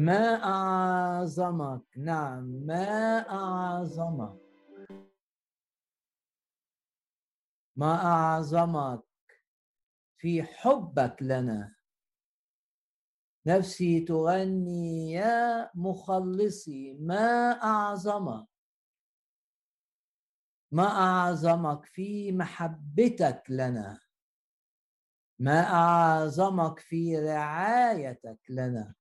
ما أعظمك؟ نعم ما أعظمك؟ ما أعظمك في حبك لنا؟ نفسي تغني يا مخلصي ما أعظمك؟ ما أعظمك في محبتك لنا؟ ما أعظمك في رعايتك لنا؟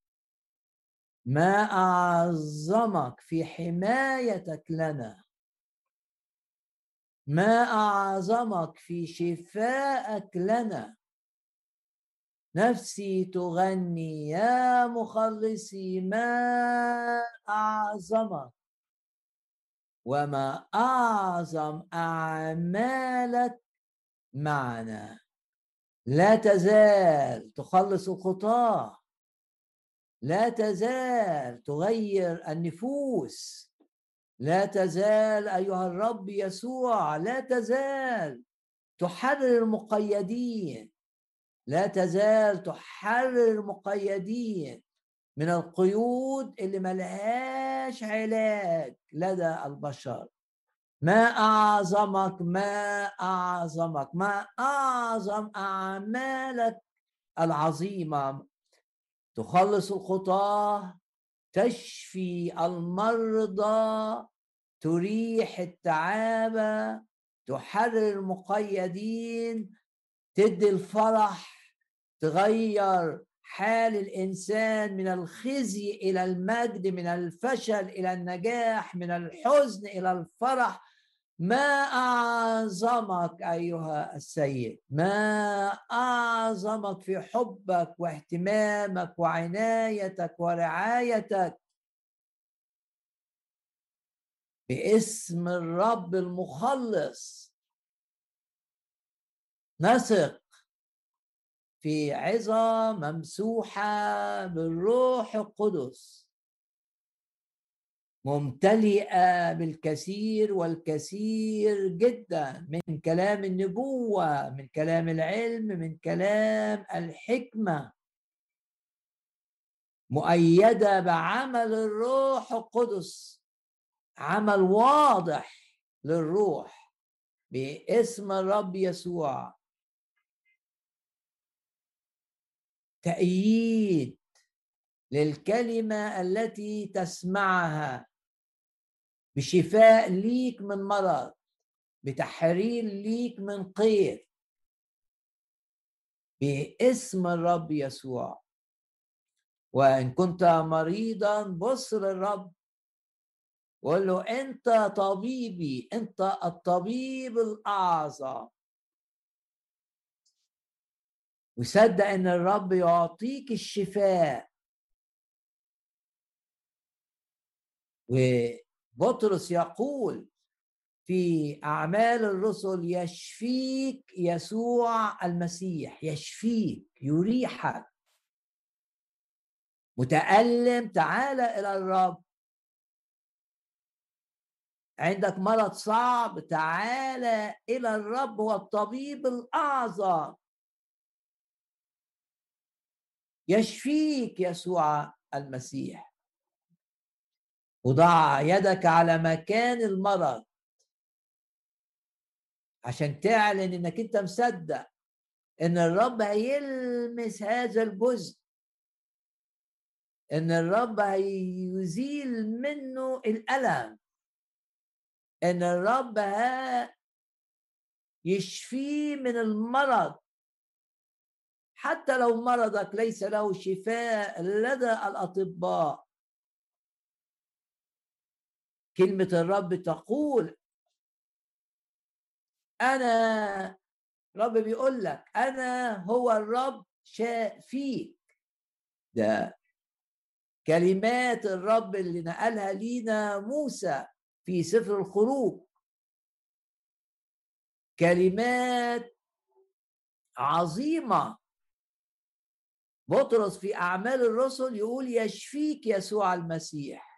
ما أعظمك في حمايتك لنا؟ ما أعظمك في شفائك لنا؟ نفسي تغني يا مخلصي ما أعظمك. وما أعظم أعمالك معنا. لا تزال تخلص الخطاة. لا تزال تغير النفوس. لا تزال أيها الرب يسوع لا تزال تحرر المقيدين. لا تزال تحرر المقيدين. من القيود اللي ملهاش علاج لدى البشر. ما أعظمك ما أعظمك ما أعظم أعمالك العظيمة تخلص الخطاة تشفي المرضى تريح التعابة تحرر المقيدين تدي الفرح تغير حال الإنسان من الخزي إلى المجد من الفشل إلى النجاح من الحزن إلى الفرح. ما أعظمك أيها السيد؟ ما أعظمك في حبك واهتمامك وعنايتك ورعايتك باسم الرب المخلص؟ نثق في عظة ممسوحة بالروح القدس. ممتلئة بالكثير والكثير جدا من كلام النبوة من كلام العلم من كلام الحكمة. مؤيدة بعمل الروح القدس. عمل واضح للروح باسم الرب يسوع. تأييد للكلمة التي تسمعها. بشفاء ليك من مرض بتحرير ليك من قيد باسم الرب يسوع. وإن كنت مريضا بص للرب وقول له أنت طبيبي أنت الطبيب الأعظم. وصدق إن الرب يعطيك الشفاء. و بطرس يقول في أعمال الرسل يشفيك يسوع المسيح يشفيك يريحك. متألم تعال إلى الرب. عندك مرض صعب تعال إلى الرب هو الطبيب الأعظم. يشفيك يسوع المسيح. وضع يدك على مكان المرض. عشان تعلن إنك أنت مصدق إن الرب هيلمس هذا الجزء. إن الرب هيزيل منه الألم. إن الرب يشفيه من المرض. حتى لو مرضك ليس له شفاء لدى الأطباء. كلمة الرب تقول. أنا رب بيقول لك أنا هو الرب شافيك ده كلمات الرب اللي نقلها لينا موسى في سفر الخروج. كلمات عظيمة. بطرس في أعمال الرسل يقول يشفيك يسوع المسيح.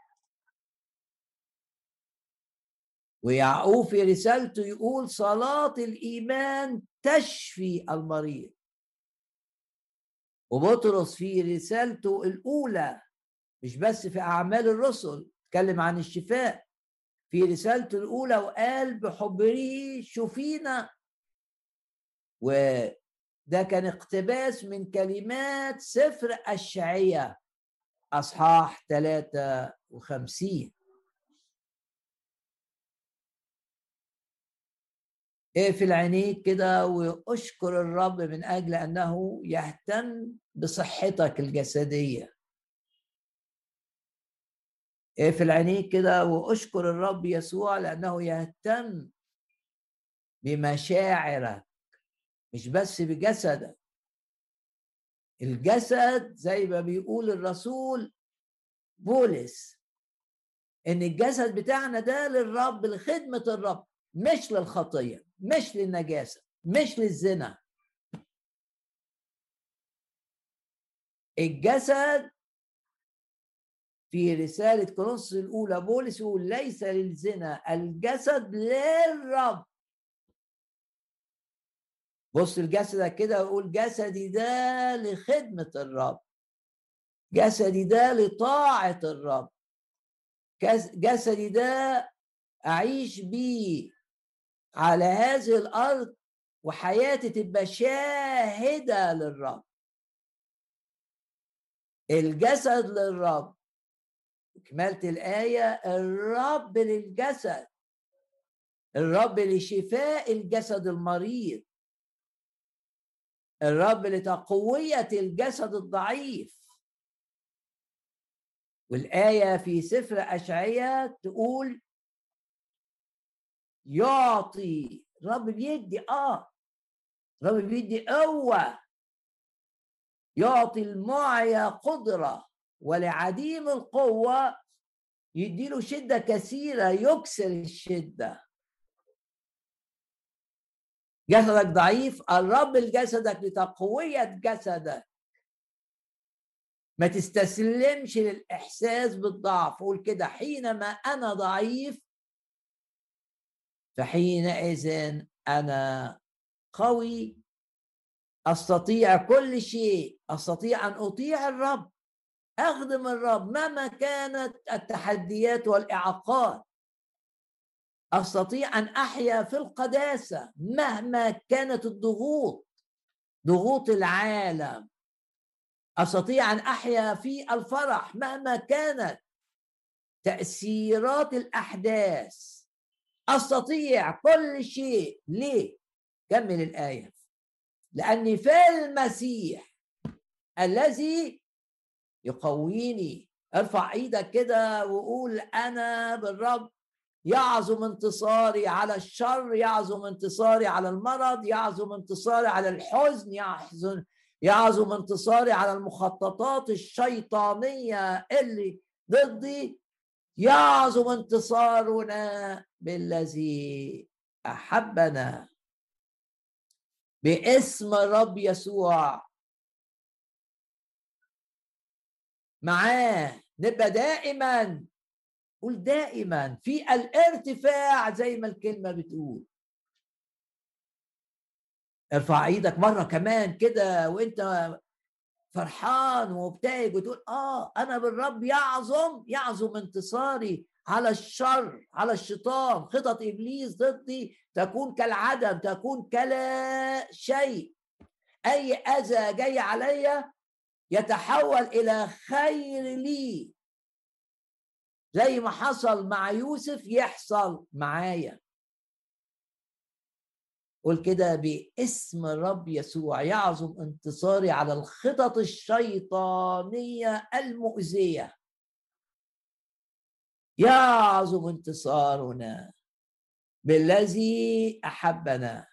ويعقوب في رسالته يقول صلاة الإيمان تشفي المريض. وبطرس في رسالته الأولى مش بس في أعمال الرسل اتكلم عن الشفاء. في رسالته الأولى وقال بحبه شفينا. وده كان اقتباس من كلمات سفر الشعية أصحاح 53 اقفل عينيك كده واشكر الرب من أجل أنه يهتم بصحتك الجسدية. اقفل عينيك كده واشكر الرب يسوع لأنه يهتم بمشاعرك مش بس بجسدك. الجسد زي ما بيقول الرسول بولس إن الجسد بتاعنا ده للرب لخدمة الرب. مش للخطية مش للنجاسة مش للزنا. الجسد في رسالة كورنثوس الأولى بولس يقول ليس للزنا الجسد للرب. بص لجسدك كده وقول جسدي ده لخدمة الرب. جسدي ده لطاعة الرب. جسدي ده أعيش بيه. على هذه الأرض وحياتي تبقى شاهدة للرب. الجسد للرب. كملت الآية الرب للجسد. الرب لشفاء الجسد المريض. الرب لتقوية الجسد الضعيف. والآية في سفر أشعية تقول يعطي. الرب بيدي آه. الرب بيدي قوة يعطي المعيا قدرة ولعديم القوة. يديله شدة كثيرة يكسر الشدة. جسدك ضعيف قرب لجسدك لتقوية جسدك. ما تستسلمش للإحساس بالضعف. قول كده حينما أنا ضعيف فحينئذ أنا قوي أستطيع كل شيء أستطيع أن أطيع الرب. أخدم الرب مهما كانت التحديات والإعاقات. أستطيع أن أحيا في القداسة مهما كانت الضغوط ضغوط العالم. أستطيع أن أحيا في الفرح مهما كانت تأثيرات الأحداث. أستطيع كل شيء. ليه؟ كمل الآية. لأني في المسيح الذي يقويني. ارفع إيدك كده وقول أنا بالرب. يعظم انتصاري على الشر يعظم انتصاري على المرض يعظم انتصاري على الحزن يحزن يعظم انتصاري على المخططات الشيطانية اللي ضدي. يعظم انتصارنا بالذي أحبنا. باسم الرب يسوع. معاه. نبقى دائما. قول دائما. في الارتفاع زي ما الكلمة بتقول. ارفع إيدك مرة كمان كده وانت فرحان ومبتهج وتقول آه أنا بالرب يعظم يعظم انتصاري. على الشر على الشيطان خطط إبليس ضدي تكون كالعدم تكون كلا شيء. أي أذى جاي عليا يتحول إلى خير لي. زي ما حصل مع يوسف يحصل معايا. قول كده باسم الرب يسوع يعظم انتصاري على الخطط الشيطانية المؤذية. يعظم انتصارنا بالذي أحبنا.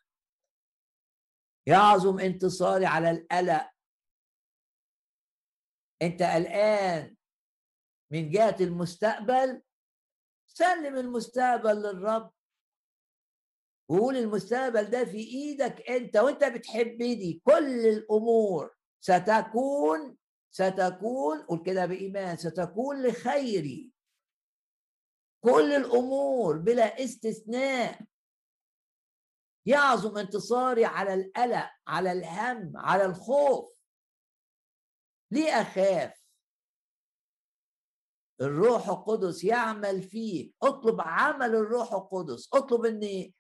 يعظم انتصاري على القلق. أنت قلقان من جهة المستقبل؟ سلم المستقبل للرب. وقول المستقبل ده في إيدك أنت وأنت بتحبني كل الأمور ستكون ستكون قول كده بإيمان ستكون لخيري. كل الأمور بلا استثناء. يعظم انتصاري على القلق على الهم على الخوف. ليه أخاف؟ الروح القدس يعمل فيك. اطلب عمل الروح القدس. اطلب إن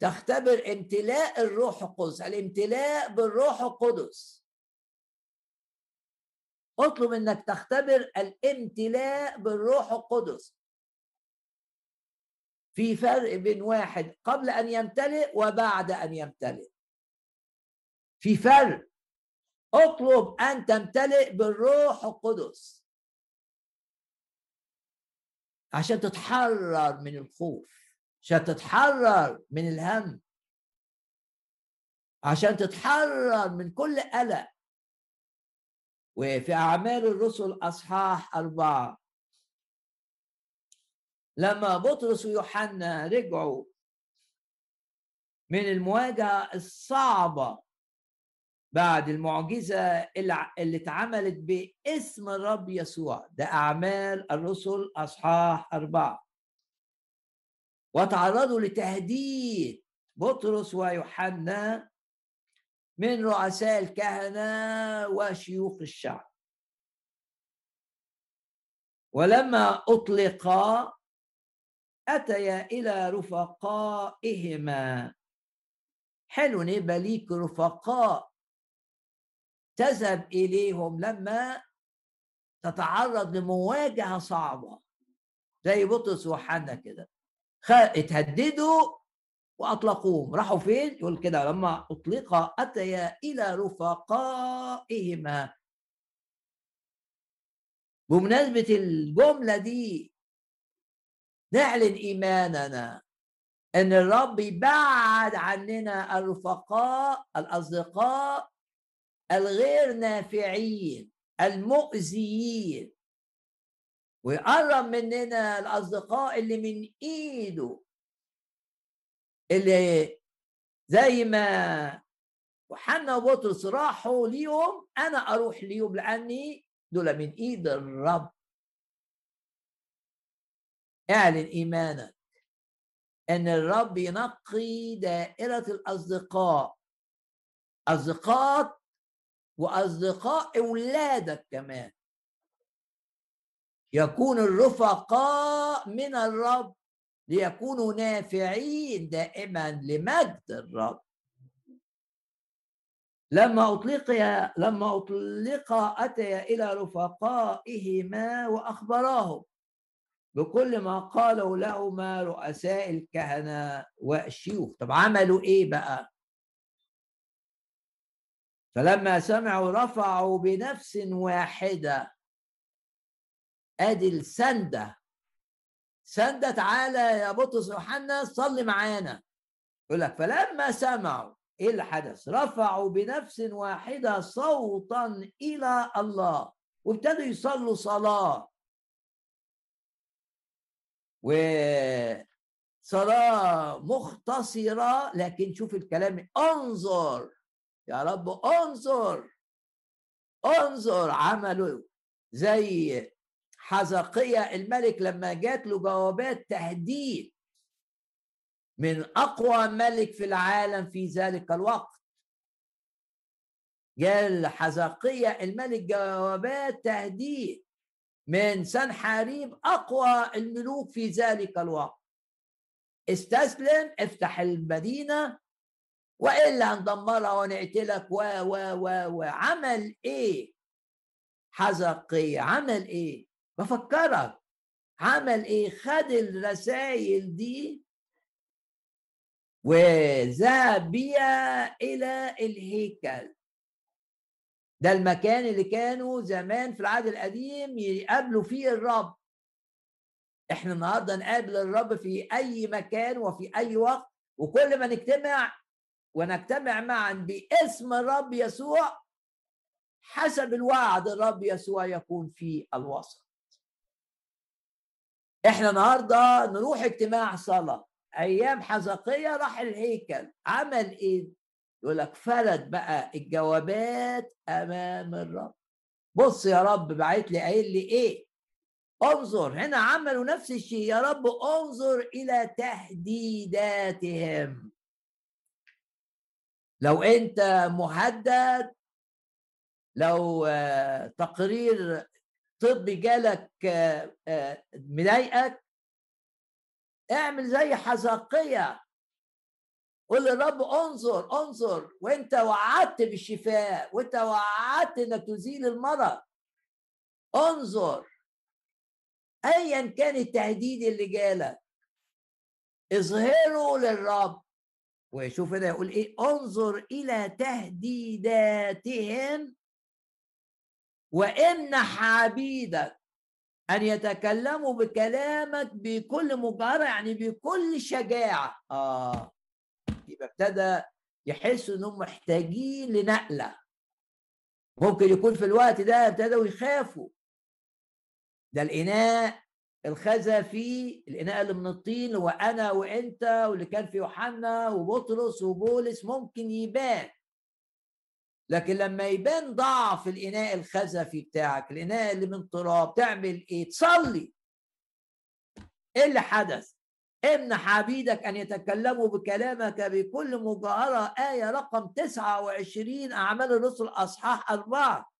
تختبر امتلاء الروح القدس الامتلاء بالروح القدس. اطلب إنك تختبر الامتلاء بالروح القدس. في فرق بين واحد قبل أن يمتلئ وبعد أن يمتلئ. في فرق. اطلب أن تمتلئ بالروح القدس. عشان تتحرر من الخوف عشان تتحرر من الهم عشان تتحرر من كل قلق. وفي أعمال الرسل أصحاح أربعة. لما بطرس ويوحنا رجعوا من المواجهة الصعبة بعد المعجزة اللي اتعملت باسم الرب يسوع ده أعمال الرسل أصحاح أربعة. وتعرضوا لتهديد بطرس ويوحنا من رؤساء الكهنة وشيوخ الشعب. ولما أطلقا أتيا إلى رفقائهما. حلو يبقى ليك رفقاء تذهب إليهم لما تتعرض لمواجهة صعبة. زي بطرس وحنا كده. اتهددوا وأطلقوهم. راحوا فين؟ يقول كده لما اطلق أتيا إلى رفقائهما. بمناسبة الجملة دي نعلن إيماننا إن الرب يبعد عننا الرفقاء الأصدقاء الغير نافعين المؤذيين. ويقرب مننا الأصدقاء اللي من إيده اللي زي ما وحنا وبطرس راحوا ليهم أنا أروح ليهم لأني دول من إيد الرب. اعلن ايمانك أن الرب ينقي دائرة الأصدقاء اصدقاء وأصدقاء أولادك كمان. يكون الرفقاء من الرب ليكونوا نافعين دائما لمجد الرب. لما أطلق لما أطلق أتي إلى رفقائهما وأخبراهم بكل ما قالوا لهما رؤساء الكهنة والشيوخ طب عملوا إيه بقى؟ فلما سمعوا رفعوا بنفس واحدة أدي السندة. سندة تعالى يا بطرس يوحنا صلي معانا. يقول لك فلما سمعوا إيه اللي حدث؟ رفعوا بنفس واحدة صوتا إلى الله. وابتدوا يصلوا صلاة. وصلاة مختصرة لكن شوف الكلام انظر يا رب انظر انظر عملوا زي حزقية الملك لما جات له جوابات تهديد من أقوى ملك في العالم في ذلك الوقت. جال حزقية الملك جوابات تهديد من سنحاريب أقوى الملوك في ذلك الوقت. استسلم افتح المدينة وإلا هندمرها ونقتلك و و و وعمل إيه؟ حزقية عمل إيه؟ بفكرك. عمل إيه؟ خد الرسائل دي وذهب بيها إلى الهيكل. ده المكان اللي كانوا زمان في العهد القديم يقابلوا فيه الرب. إحنا النهارده نقابل الرب في أي مكان وفي أي وقت وكل ما نجتمع ونجتمع معا باسم الرب يسوع حسب الوعد الرب يسوع يكون في الوسط. إحنا النهارده نروح اجتماع صلاة. أيام حزقية راح الهيكل. عمل إيه؟ يقول لك فرد بقى الجوابات أمام الرب. بص يا رب بعت لي قايل لي إيه؟ انظر هنا عملوا نفس الشيء. يا رب انظر إلى تهديداتهم. لو أنت مهدد لو تقرير طب جالك آه، آه، مضايقك اعمل زي حزقية قول للرب انظر انظر وانت وعدت بالشفاء وانت وعدت انك تزيل المرض. انظر. ايا كان التهديد اللي جالك. اظهره للرب. وشوف هنا يقول إيه؟ انظر إلى تهديداتهم. وامنح عبيدك أن يتكلموا بكلامك بكل مجارة يعني بكل شجاعة. آه. يبقى ابتدى يحسوا انهم محتاجين لنقلة. ممكن يكون في الوقت ده ابتدوا يخافوا. ده الإناء الخزى فيه الإناء اللي من الطين اللي هو أنا وأنت واللي كان في يوحنا وبطرس وبولس ممكن يبان. لكن لما يبان ضعف الإناء الخزفي بتاعك الإناء اللي من تراب تعمل إيه؟ تصلي. إيه اللي حدث؟ امنح عبيدك أن يتكلموا بكلامك بكل مجاهرة آية رقم 29 أعمال الرسل أصحاح أربعة.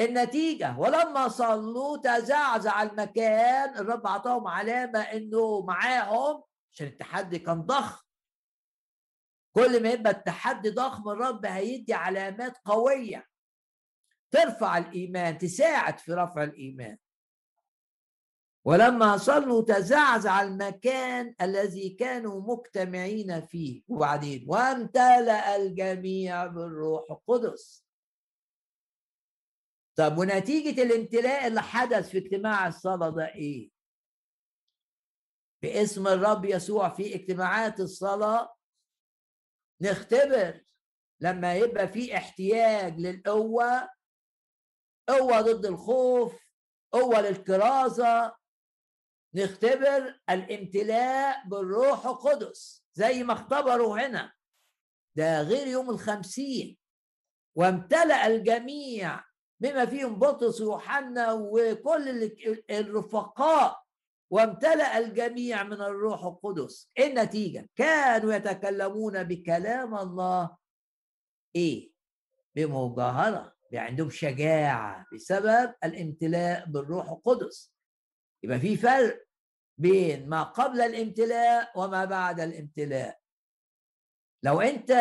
النتيجة ولما صلوا تزعزع المكان الرب أعطاهم علامة إنه معاهم عشان التحدي كان ضخم. كل ما يبقى التحدي ضخم الرب هيدي علامات قوية ترفع الإيمان تساعد في رفع الإيمان. ولما صلوا تزعزع المكان الذي كانوا مجتمعين فيه. وبعدين وامتلأ الجميع بالروح القدس. طب ونتيجة الامتلاء اللي حدث في اجتماع الصلاة ده إيه؟ باسم الرب يسوع في اجتماعات الصلاة نختبر. لما يبقى في احتياج للقوة قوة ضد الخوف قوة للكرازة نختبر الامتلاء بالروح القدس زي ما اختبروا هنا. ده غير يوم الخمسين. وامتلأ الجميع بما فيهم بطرس ويوحنا وكل الرفقاء. وامتلأ الجميع من الروح القدس. إيه النتيجة؟ كانوا يتكلمون بكلام الله. إيه؟ بمجاهرة عندهم شجاعة بسبب الامتلاء بالروح القدس. يبقى في فرق بين ما قبل الامتلاء وما بعد الامتلاء. لو انت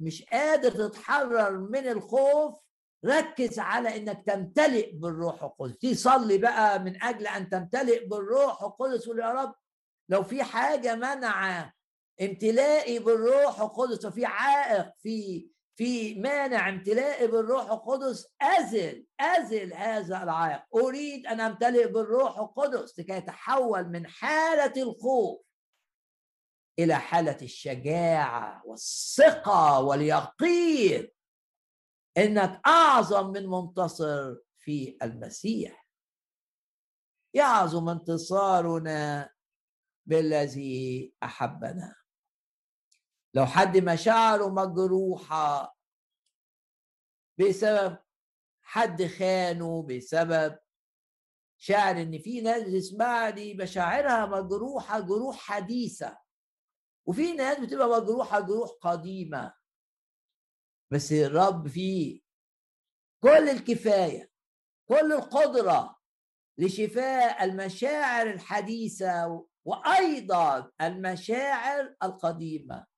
مش قادر تتحرر من الخوف ركز على انك تمتلئ بالروح القدس. تصلي بقى من أجل ان تمتلئ بالروح القدس ويا رب لو في حاجة منع امتلائي بالروح القدس وفي عائق في في مانع امتلائي بالروح القدس. أزل أزل هذا العائق. أريد أن أمتلئ بالروح القدس لكي أتحول من حالة الخوف إلى حالة الشجاعة والثقة واليقين. إنك أعظم من منتصر في المسيح. يعظم انتصارنا بالذي أحبنا. لو حد مشاعره مجروحة بسبب حد خانه بسبب شعر إن في ناس بتسمعني مشاعرها مجروحة جروح حديثة. وفي ناس بتبقى مجروحة جروح قديمة. بس الرب فيه كل الكفاية كل القدرة لشفاء المشاعر الحديثة وأيضا المشاعر القديمة.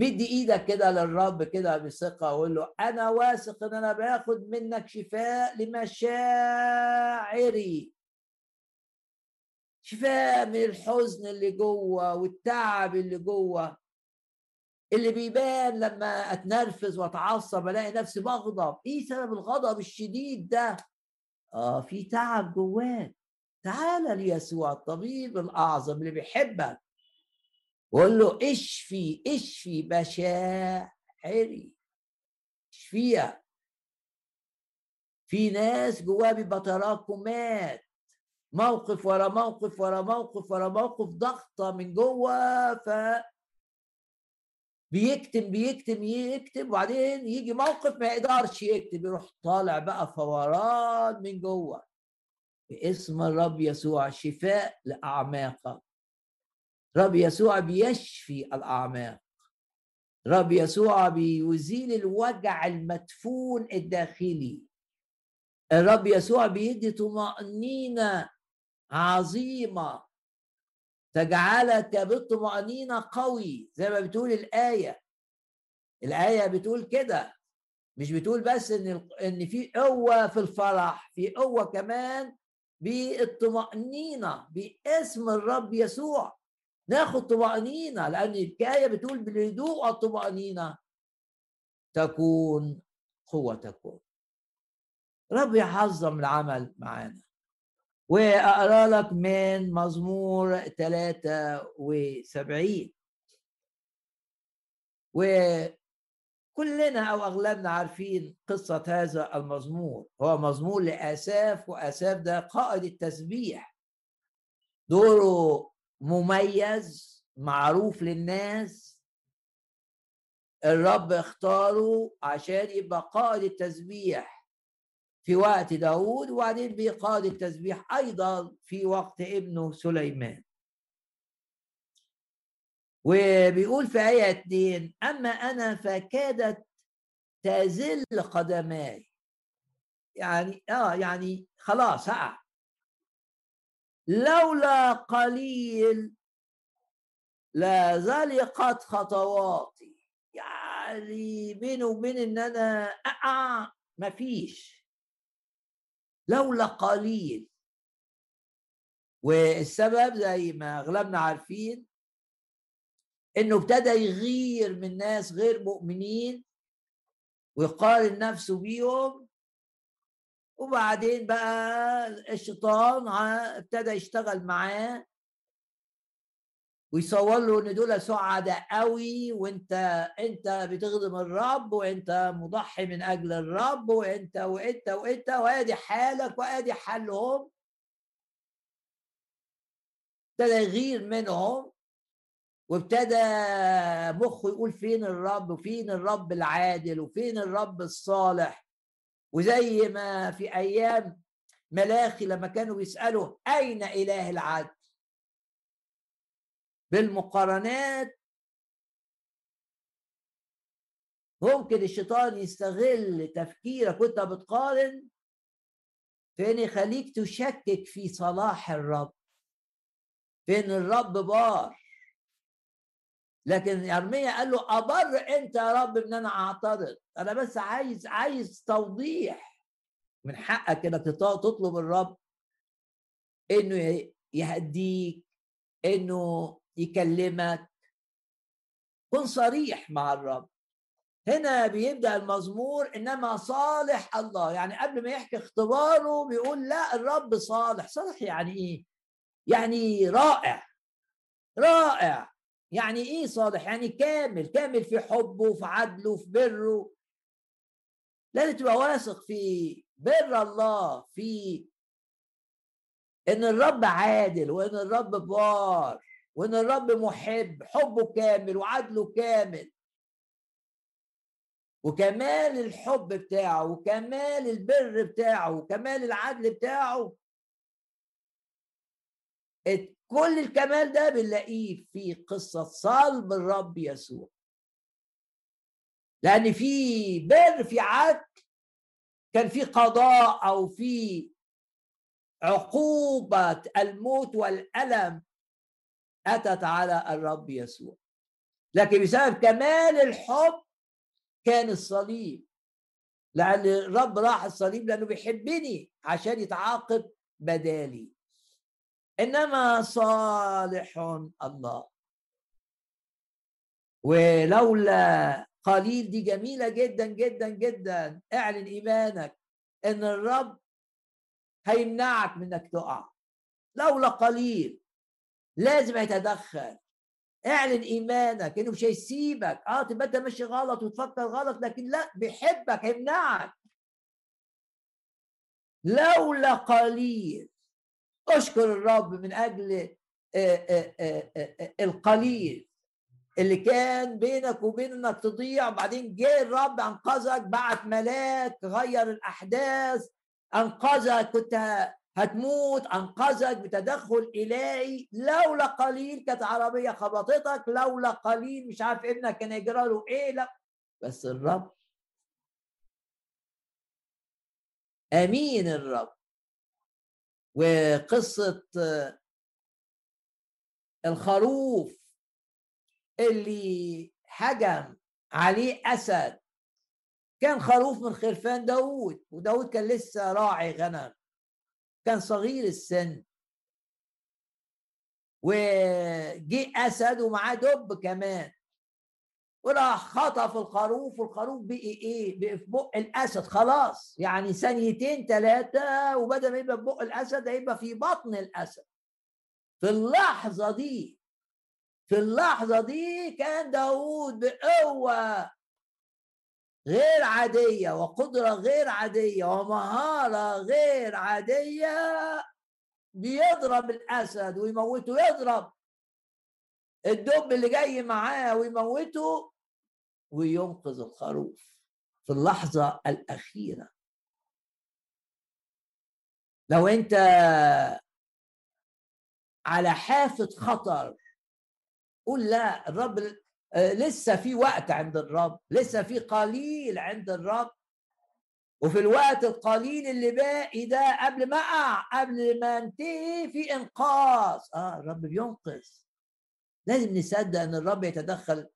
مدي إيدك كده للرب كده بثقة وقول له أنا واثق إن أنا باخد منك شفاء لمشاعري. شفاء من الحزن اللي جوه والتعب اللي جوه. اللي بيبان لما أتنرفز وأتعصب ألاقي نفسي بغضب. إيه سبب الغضب الشديد ده؟ آه في تعب جواك. تعال ليسوع الطبيب الأعظم اللي بيحبك. وقول له اشفي اشفي مشاعري. اشفيها. في ناس جواها بيبقى تراكمات. موقف ورا موقف ورا موقف ورا موقف ضغطة من جوه ف بيكتم بيكتم يكتم وبعدين يجي موقف ما يقدرش يكتب يروح طالع بقى فوران من جوه. باسم الرب يسوع شفاء لأعماقك. رب يسوع بيشفي الأعماق. رب يسوع بيزيل الوجع المدفون الداخلي. الرب يسوع بيدي طمأنينة عظيمة. تجعلك بالطمأنينة قوي زي ما بتقول الآية. الآية بتقول كده. مش بتقول بس إن إن في قوة في الفرح في قوة كمان بالطمأنينة باسم الرب يسوع. ناخد طمأنينة لأن الآية بتقول بالهدوء والطمأنينة تكون قوتكم رب يعظم العمل معانا. وأقرأ لك من مزمور 73 وكلنا أو أغلبنا عارفين قصة هذا المزمور. هو مزمور لآساف وآساف ده قائد التسبيح. دوره مميز معروف للناس. الرب اختاره عشان يبقى قائد التسبيح في وقت داود وبعدين بقائد التسبيح أيضا في وقت ابنه سليمان. وبيقول في آية 2 أما أنا فكادت تزل قدماي. يعني آه يعني خلاص هقع لولا قليل لزلقت خطواتي. يعني بيني وبين إن أنا اقع مفيش لولا قليل. والسبب زي ما أغلبنا عارفين إنه ابتدى يغير من ناس غير مؤمنين ويقارن نفسه بيهم وبعدين بقى الشيطان ابتدى يشتغل معاه ويصور له إن دول سعداء قوي وانت أنت بتخدم الرب وأنت مضحي من أجل الرب وانت وانت وأنت وأدي حالك وأدي حالهم ابتدى يغير منهم وابتدى مخه يقول فين الرب؟ وفين الرب العادل؟ وفين الرب الصالح؟ وزي ما في أيام ملاخي لما كانوا بيسالوا أين إله العدل؟ بالمقارنات. ممكن الشيطان يستغل تفكيرك وأنت بتقارن في ان يخليك تشكك في صلاح الرب. في ان الرب بار. لكن ارميا قال له ابر أنت يا رب ان أنا أعترض. أنا بس عايز عايز توضيح من حقك إنك تطلب الرب إنه يهديك إنه يكلمك. كن صريح مع الرب. هنا بيبدأ المزمور إنما صالح الله. يعني قبل ما يحكي اختباره بيقول لا الرب صالح. صالح يعني إيه؟ يعني رائع. رائع. يعني إيه صالح يعني كامل كامل في حبه في عدله في بره. لازم تبقى واثق في بر الله في إن الرب عادل وإن الرب بار وإن الرب محب حبه كامل وعدله كامل. وكمال الحب بتاعه وكمال البر بتاعه وكمال العدل بتاعه. كل الكمال ده بنلاقيه في قصة صلب الرب يسوع. لأن في بر في عدل كان في قضاء أو في عقوبة الموت والألم أتت على الرب يسوع. لكن بسبب كمال الحب كان الصليب. لأن الرب راح الصليب لأنه بيحبني عشان يتعاقب بدالي. إنما صالح الله. ولولا قليل دي جميلة جدا جدا جدا اعلن إيمانك إن الرب هيمنعك من إنك تقع. لولا قليل لازم يتدخل. اعلن إيمانك إنه مش هيسيبك. آه تبقى أنت ماشي غلط وتفكر غلط لكن لا بيحبك هيمنعك. لولا قليل أشكر الرب من أجل آه، آه، آه، القليل اللي كان بينك وبين انك تضيع. وبعدين جه الرب أنقذك بعت ملاك غير الأحداث أنقذك كنت هتموت أنقذك بتدخل إلهي. لولا قليل كانت عربية خبطتك لولا قليل مش عارف ابنك كان يجرى له إيه لا. بس الرب آمين الرب. وقصة الخروف اللي هجم عليه أسد. كان خروف من خرفان داود وداود كان لسه راعي غنم. كان صغير السن. وجي أسد ومعاه دب كمان. وراح خطف الخروف والخروف بقي إيه؟ بقي في بق الأسد خلاص. يعني ثانيتين ثلاثة وبدل ما يبقى في بق الأسد هيبقى في بطن الأسد. في اللحظة دي في اللحظة دي كان داوود بقوة غير عادية وقدرة غير عادية ومهارة غير عادية بيضرب الأسد ويموته يضرب الدب اللي جاي معاه ويموته وينقذ الخروف في اللحظة الأخيرة. لو أنت على حافة خطر قول لا الرب لسه في وقت عند الرب لسه في قليل عند الرب. وفي الوقت القليل اللي باقي ده قبل ما أقع قبل ما انتهي في إنقاذ. آه الرب بينقذ. لازم نصدق إن الرب يتدخل.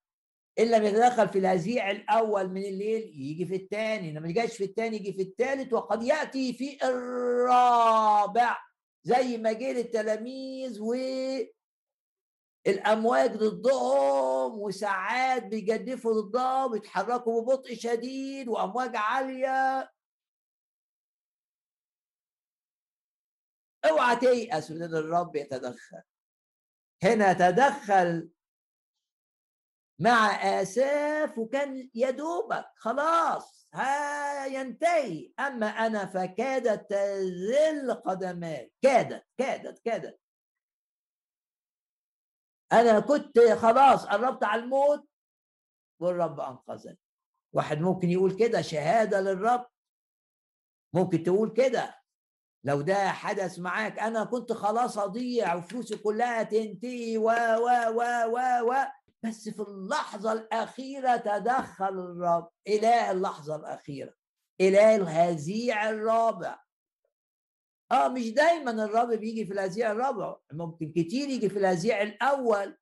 إن لم يتدخل في الهزيع الأول من الليل يجي في الثاني لما جاش في الثاني يجي في الثالث وقد يأتي في الرابع. زي ما جه للتلاميذ و الامواج ضدهم وساعات بيجدفوا ضدهم ويتحركوا ببطء شديد وأمواج عالية. اوعى تيأس من الرب يتدخل. هنا تدخل مع آساف وكان يدوبك. خلاص ها ينتهي. أما أنا فكادت تذل قدماي كادت كادت كادت. أنا كنت خلاص قربت على الموت والرب أنقذني. واحد ممكن يقول كده شهادة للرب. ممكن تقول كده. لو ده حدث معاك أنا كنت خلاص اضيع وفلوسي كلها تنتهي و و و و و. بس في اللحظة الأخيرة تدخل الرب إله اللحظة الأخيرة إله الهزيع الرابع. آه مش دايما الرب بيجي في الهزيع الرابع ممكن كتير يجي في الهزيع الأول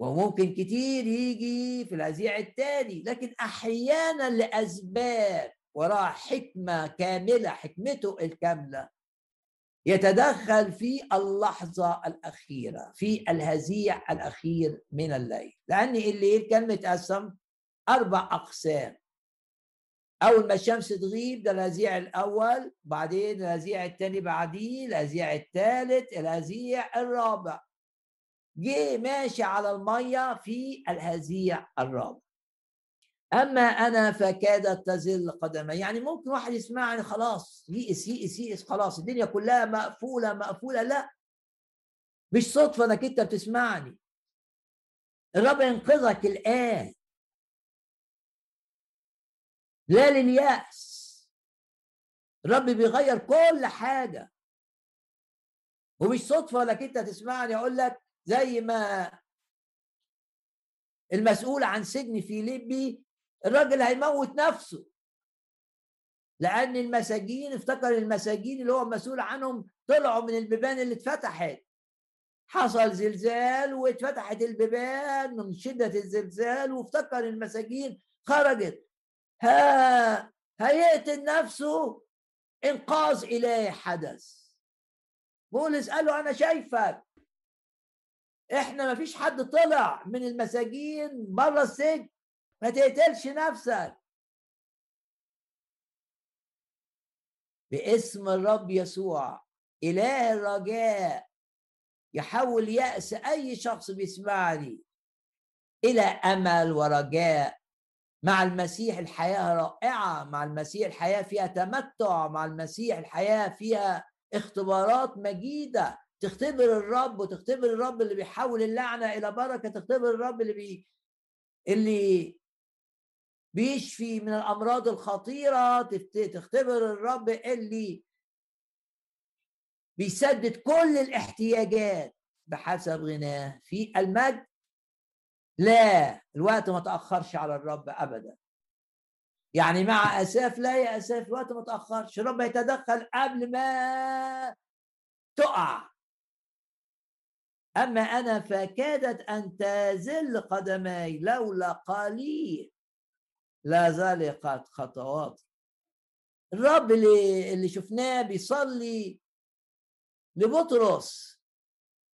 وممكن كتير يجي في الهزيع الثاني لكن أحيانا لأسباب وراء حكمة كاملة حكمته الكاملة. يتدخل في اللحظة الأخيرة في الهزيع الأخير من الليل. لأن الليل كان متقسم أربع أقسام. أول ما الشمس تغيب ده الهزيع الأول بعدين الهزيع الثاني بعديه الهزيع الثالث الهزيع الرابع. جه ماشي على المية في الهزيع الرابع. أما أنا فكادت تزل قدمي. يعني ممكن واحد يسمعني خلاص يئس يئس يئس خلاص الدنيا كلها مقفولة مقفولة. لا. مش صدفة إنك أنت بتسمعني. الرب ينقذك الآن. لا لليأس. الرب بيغير كل حاجة. ومش صدفة إنك أنت تسمعني أقول لك زي ما المسؤول عن سجن فيليبي الراجل هيموت نفسه. لأن المساجين افتكر المساجين اللي هو مسؤول عنهم طلعوا من البيبان اللي اتفتحت. حصل زلزال واتفتحت البيبان من شدة الزلزال وافتكر المساجين خرجت. ها هيقتل نفسه إنقاذ إلهي حدث. بولس قال له أنا شايفك. إحنا ما فيش حد طلع من المساجين بره السجن. ما تقتلش نفسك. باسم الرب يسوع إله الرجاء يحول يأس أي شخص بيسمعني إلى أمل ورجاء مع المسيح الحياة رائعة مع المسيح الحياة فيها تمتع مع المسيح الحياة فيها اختبارات مجيدة. تختبر الرب وتختبر الرب اللي بيحول اللعنة إلى بركة تختبر الرب اللي بي اللي بيشفي من الأمراض الخطيرة. تختبر الرب اللي بيسدد كل الاحتياجات بحسب غناه. في المجد لا الوقت ما تأخرش على الرب ابدا. يعني مع أساف لا يا أساف الوقت ما تأخرش. الرب يتدخل قبل ما تقع. أما أنا فكادت أن تزل قدماي لولا قليل. لا زلقت خطواتي الرب اللي اللي شفناه بيصلي لبطرس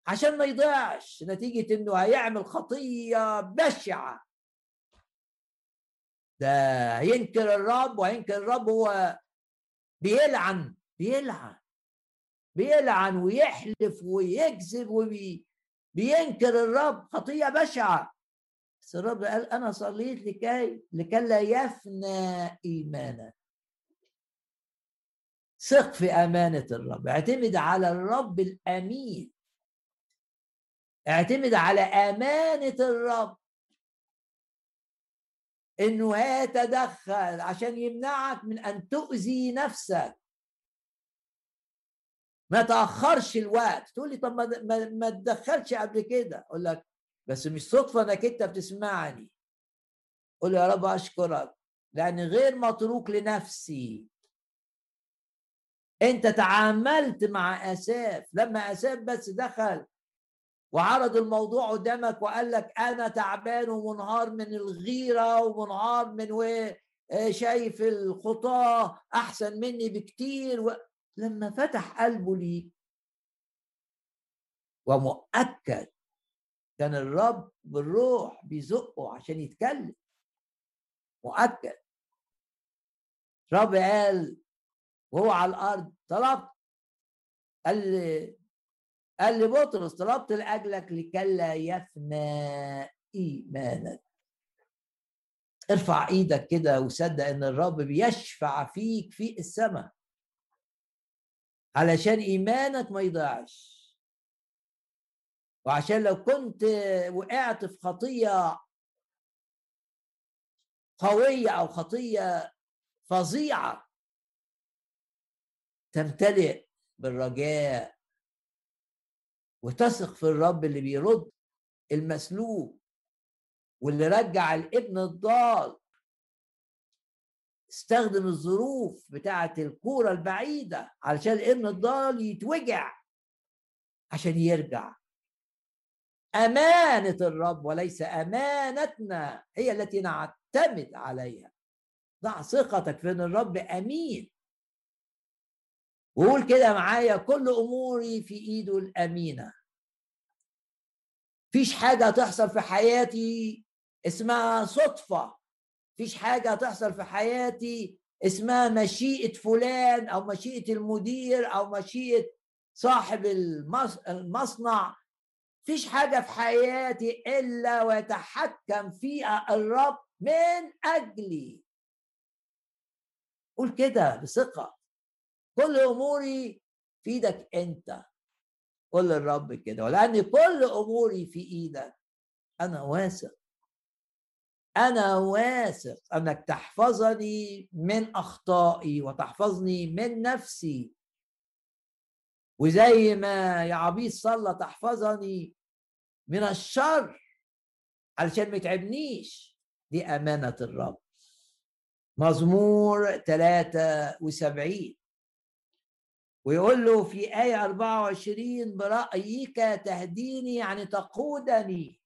عشان ما يضيعش نتيجة إنه هيعمل خطية بشعة. ده هينكر الرب وهينكر الرب هو بيلعن بيلعن بيلعن ويحلف ويكذب وبينكر الرب خطية بشعة. بس الرب قال أنا صليت لكي لكي يفنى إيمانك ثق في أمانة الرب. اعتمد على الرب الأمين. اعتمد على أمانة الرب. إنه يتدخل عشان يمنعك من أن تؤذي نفسك. ما تأخرش الوقت. تقول لي طب ما ما تدخلش قبل كده. أقول لك بس مش صدفة إنك أنت بتسمعني قول يا رب أشكرك لاني غير متروك لنفسي. أنت تعاملت مع آساف لما آساف بس دخل وعرض الموضوع قدامك وقال لك أنا تعبان ومنهار من الغيرة ومنهار من شايف الخطاة أحسن مني بكتير و... لما فتح قلبه ليك ومؤكد كان الرب بالروح بيزقه عشان يتكلم مؤكد. الرب قال وهو على الأرض طلبت؟ قال لي قال لي بطرس طلبت لأجلك لكلا يفنى إيمانك. ارفع إيدك كده وصدق إن الرب بيشفع فيك في السماء علشان إيمانك ما يضيعش. وعشان لو كنت وقعت في خطية قوية أو خطية فظيعة تمتلئ بالرجاء وتثق في الرب اللي بيرد المسلوب واللي رجع الابن الضال. استخدم الظروف بتاعة الكورة البعيدة علشان الابن الضال يتوجع عشان يرجع. أمانة الرب وليس أمانتنا هي التي نعتمد عليها. ضع ثقتك في أن الرب أمين. وقول كده معايا كل أموري في إيده الأمينة. فيش حاجة تحصل في حياتي اسمها صدفة. فيش حاجة تحصل في حياتي اسمها مشيئة فلان أو مشيئة المدير أو مشيئة صاحب المصنع. فيش حاجة في حياتي إلا ويتحكم فيها الرب من أجلي. قول كده بثقة. كل أموري في إيدك أنت. قول للرب كده. ولأن كل أموري في إيدك. أنا واثق. أنا واثق أنك تحفظني من أخطائي وتحفظني من نفسي. وزي ما يا عبيد صلى تحفظني من الشر علشان ما يتعبنيش. دي أمانة الرب. مزمور 73 ويقول له في آية 24 برأيك تهديني يعني تقودني.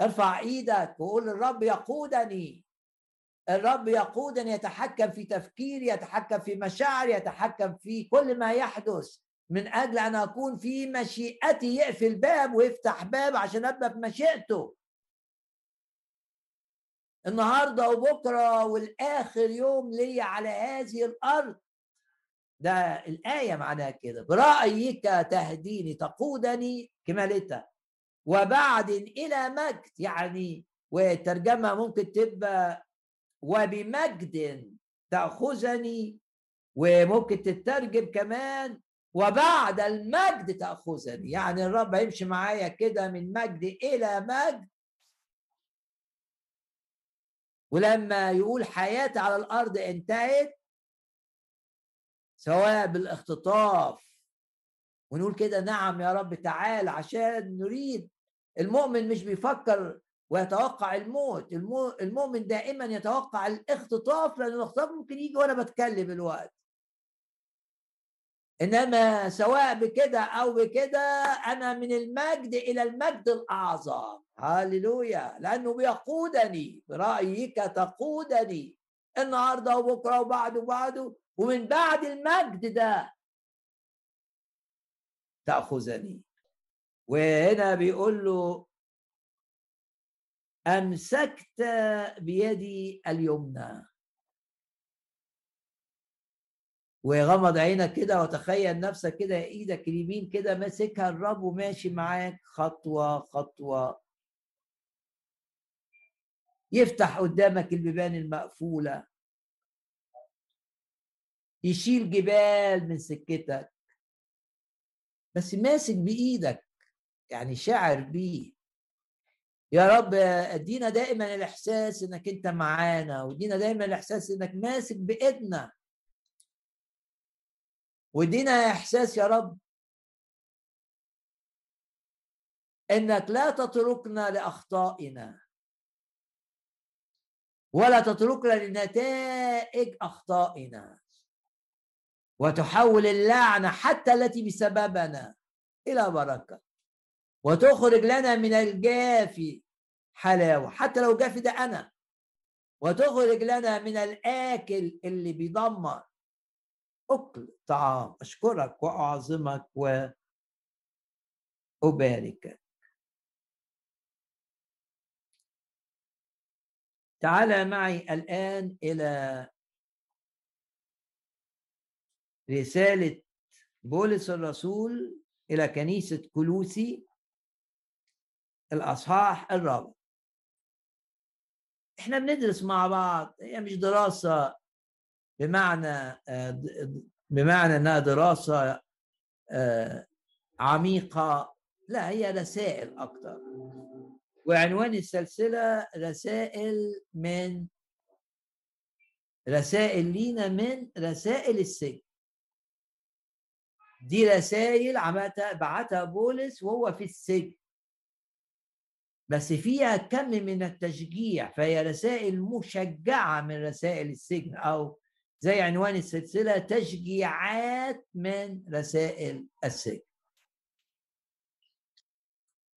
ارفع إيدك وقول الرب يقودني. الرب يقودني يتحكم في تفكيري يتحكم في مشاعري يتحكم في كل ما يحدث. من أجل أن أكون في مشيئتي يقفل باب ويفتح باب عشان أبقى في مشيئته. النهارده وبكرة والآخر يوم لي على هذه الأرض. ده الآية معناها كده. برأيك تهديني تقودني كمالتها وبعد إلى مجد يعني والترجمة ممكن تبقى وبمجد تأخذني وممكن تترجم كمان وبعد المجد تأخذني. يعني الرب هيمشي معايا كده من مجد إلى مجد. ولما يقول حياتي على الأرض انتهت سواء بالاختطاف. ونقول كده نعم يا رب تعال عشان نريد. المؤمن مش بيفكر ويتوقع الموت. المؤمن دائما يتوقع الاختطاف لأن الاختطاف ممكن يجي وأنا بتكلم الوقت. إنما سواء بكده أو بكده أنا من المجد إلى المجد الأعظم. هللويا لأنه بيقودني. برأيك تقودني. النهارده وبكرة وبعده وبعده ومن بعد المجد ده تأخذني. وهنا بيقول له أمسكت بيدي اليمنى. وغمض عينك كده وتخيل نفسك كده إيدك اليمين كده ماسكها الرب وماشي معاك خطوة خطوة. يفتح قدامك البيبان المقفولة. يشيل جبال من سكتك. بس ماسك بإيدك يعني شاعر بيه. يا رب ادينا دائما الإحساس إنك أنت معانا وادينا دائما الإحساس إنك ماسك بإيدنا. وادينا إحساس يا رب إنك لا تتركنا لأخطائنا ولا تتركنا لنتائج أخطائنا وتحول اللعنه حتى التي بسببنا إلى بركة وتخرج لنا من الجافي حلاوة حتى لو جافي ده أنا. وتخرج لنا من الآكل اللي بيدمر. أكل طعام أشكرك وأعظمك واباركك تعال معي الآن إلى رسالة بولس الرسول إلى كنيسة كلوسي الأصحاح الرابع. إحنا بندرس مع بعض هي مش دراسة. بمعنى بمعنى إنها دراسة آه، عميقة. لا هي رسائل أكثر وعنوان السلسلة رسائل من رسائل لينا من رسائل السجن. دي رسائل عملتها بعتها بولس وهو في السجن. بس فيها كم من التشجيع فهي رسائل مشجعة من رسائل السجن أو زي عنوان السلسلة تشجيعات من رسائل السجن.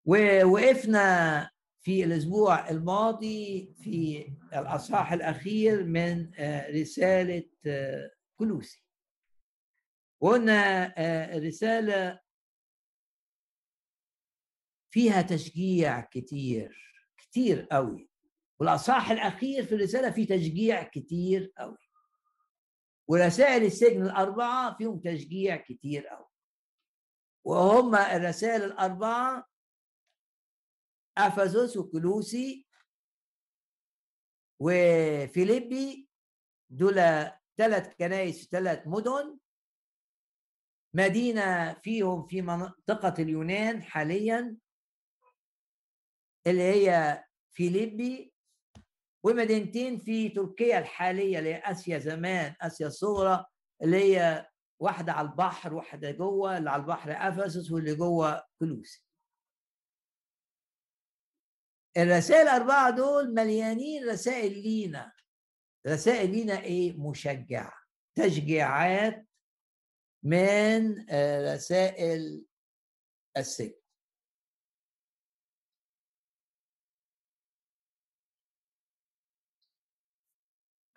ووقفنا في الأسبوع الماضي في الأصحاح الأخير من آه، رسالة آه، كلوسي. وقلنا آه، رسالة فيها تشجيع كتير كتير قوي. والأصحاح الأخير في الرسالة فيه تشجيع كتير قوي. ورسائل السجن الأربعة فيهم تشجيع كتير قوي وهم الرسائل الأربعة افسس وكلوسي وفيليبي دول ثلاث كنائس في ثلاث مدن. مدينة فيهم في منطقة اليونان حاليا اللي هي فيليبي. ومدينتين في تركيا الحالية اللي هي آسيا زمان آسيا الصغرى اللي هي واحدة على البحر واحدة جوه اللي على البحر أفسس واللي جوه كلوسي الرسائل الأربعة دول مليانين رسائل لينا. رسائل لينا إيه؟ مشجعة. تشجيعات من آه، رسائل السجن.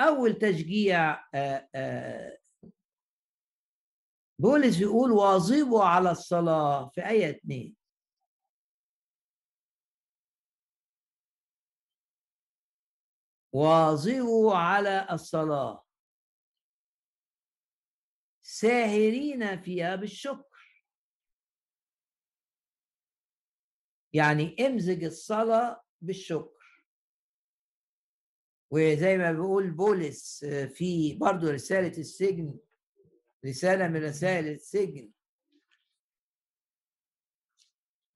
أول تشجيع آه، آه، بولس يقول واظبوا على الصلاة في آية 2 واظبوا على الصلاة. ساهرين فيها بالشكر يعني امزج الصلاة بالشكر. وزي ما بيقول بولس آه، في برضه رسالة السجن رسالة من رسائل السجن.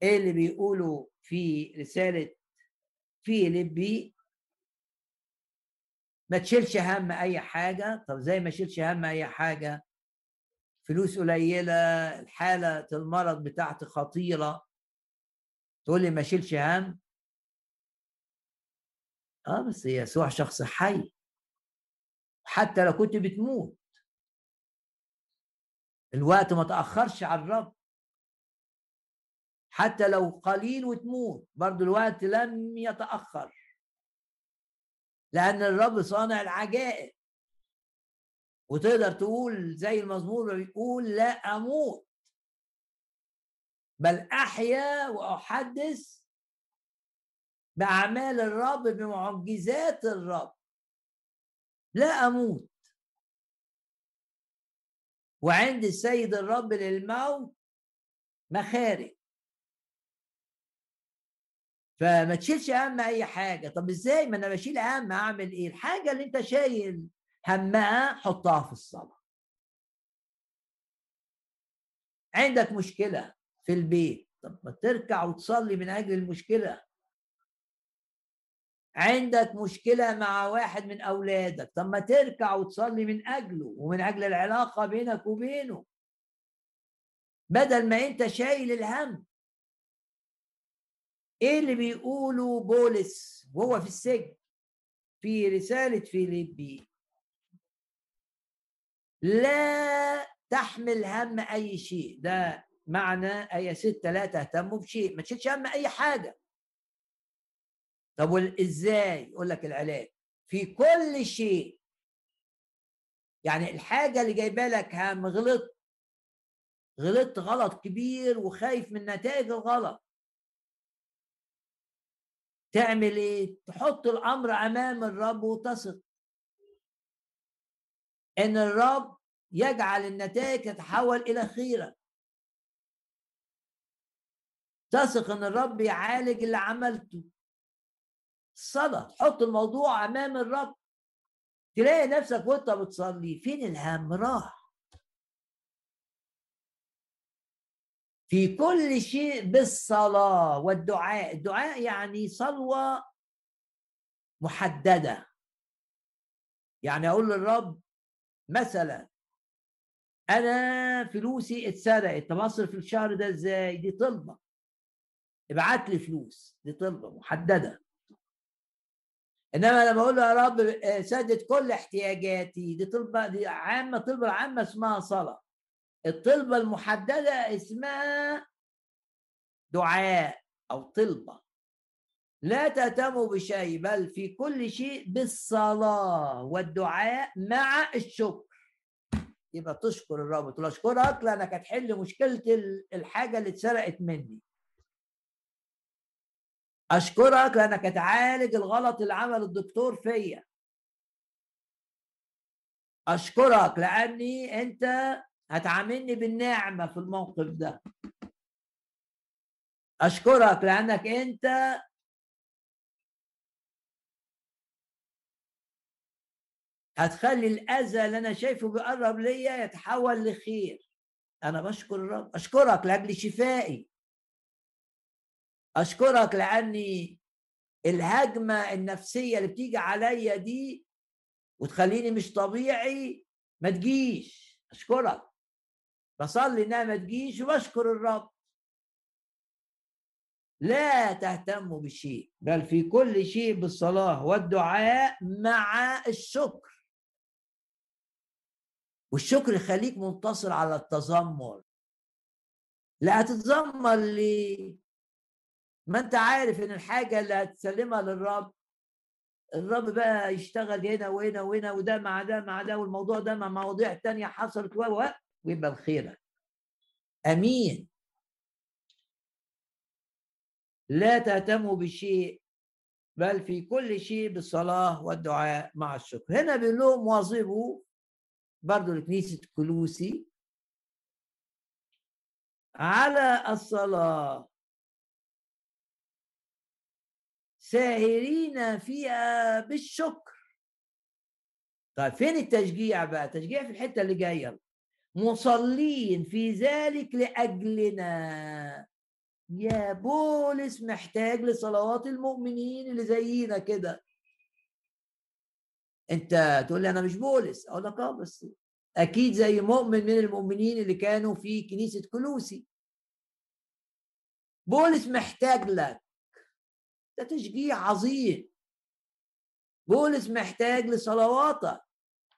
إيه اللي بيقولوا في رسالة فيليبي ما تشيلش هم أي حاجة. طب زي ما تشيلش هم أي حاجة. فلوس قليلة الحالة المرض بتاعتي خطيرة. تقول لي ما شيلش هم؟ آه بس يسوع شخص حي. حتى لو كنت بتموت. الوقت ما تأخرش على الرب. حتى لو قليل وتموت برضو الوقت لم يتأخر. لأن الرب صانع العجائب. وتقدر تقول زي المزمور بيقول لا أموت بل أحيا وأحدث بأعمال الرب بمعجزات الرب. لا أموت. وعند السيد الرب للموت مخارج. فما تشيلش هم أي حاجة. طب إزاي؟ ما أنا بشيل هم أعمل إيه؟ الحاجة اللي أنت شايل همها حطها في الصلاة. عندك مشكلة في البيت. طب ما تركع وتصلي من أجل المشكلة. عندك مشكلة مع واحد من أولادك طب ما تركع وتصلي من أجله ومن أجل العلاقة بينك وبينه. بدل ما أنت شايل الهم. إيه اللي بيقوله بولس وهو في السجن؟ في رسالة فيليبي. لا تحمل هم أي شيء. ده معنى آية ستة لا تهتموا بشيء. ما تشيلش هم أي حاجة. طب إزاي؟ يقول لك العلاج. في كل شيء. يعني الحاجة اللي جايبة لك هم غلط. غلطت غلط كبير وخايف من نتائج الغلط. تعمل إيه؟ تحط الأمر أمام الرب وتثق. إن الرب يجعل النتائج تتحول إلى خيرا تثق إن الرب يعالج اللي عملته. الصلاة تحط الموضوع أمام الرب. تلاقي نفسك وأنت بتصلي فين الهم؟ راح. في كل شيء بالصلاة والدعاء. الدعاء يعني صلوة محددة. يعني أقول للرب مثلا أنا فلوسي اتسرقت. طب أصرف الشهر ده إزاي؟ دي طلبة. ابعت لي فلوس. دي طلبة محددة. إنما لما أقول له يا رب سدد كل احتياجاتي. دي طلبة دي عامة طلبة عامة اسمها صلاة. الطلبة المحددة اسمها دعاء أو طلبة. لا تهتموا بشيء بل في كل شيء بالصلاة والدعاء مع الشكر. يبقى تشكر الرب تقول اشكرك لأنك هتحل مشكلة الحاجة اللي اتسرقت مني. أشكرك لانك هتعالج الغلط اللي عمل الدكتور فيا. أشكرك لأني أنت هتعاملني بالنعمة في الموقف ده. أشكرك لأنك أنت هتخلي الأذى اللي أنا شايفه بيقرب ليا يتحول لخير. أنا بشكر الرب. أشكرك لأجل شفائي. أشكرك لأني الهجمة النفسية اللي بتيجي عليا دي وتخليني مش طبيعي ما تجيش. أشكرك. بصلي إنها ما تجيش وبشكر الرب. لا تهتموا بشيء بل في كل شيء بالصلاة والدعاء مع الشكر. والشكر يخليك منتصر على التذمر. لا هتتذمر ليه ما انت عارف ان الحاجة اللي هتسلمها للرب الرب بقى يشتغل هنا وهنا وهنا وده مع ده مع ده والموضوع ده مع مواضيع تانية حصلت و ويبقى الخير آمين. لا تهتموا بشيء بل في كل شيء بالصلاة والدعاء مع الشكر. هنا بيقول لهم واظبوا برضو لكنيسة كلوسي على الصلاة. ساهرين فيها بالشكر. طيب فين التشجيع بقى؟ تشجيع في الحتة اللي جاية مصلين في ذلك لأجلنا. يا بولس محتاج لصلوات المؤمنين اللي زينا كده. أنت تقول لي أنا مش بولس؟ أقول لك آه بس أكيد زي مؤمن من المؤمنين اللي كانوا في كنيسة كلوسي. بولس محتاج لك. ده تشجيع عظيم. بولس محتاج لصلواتك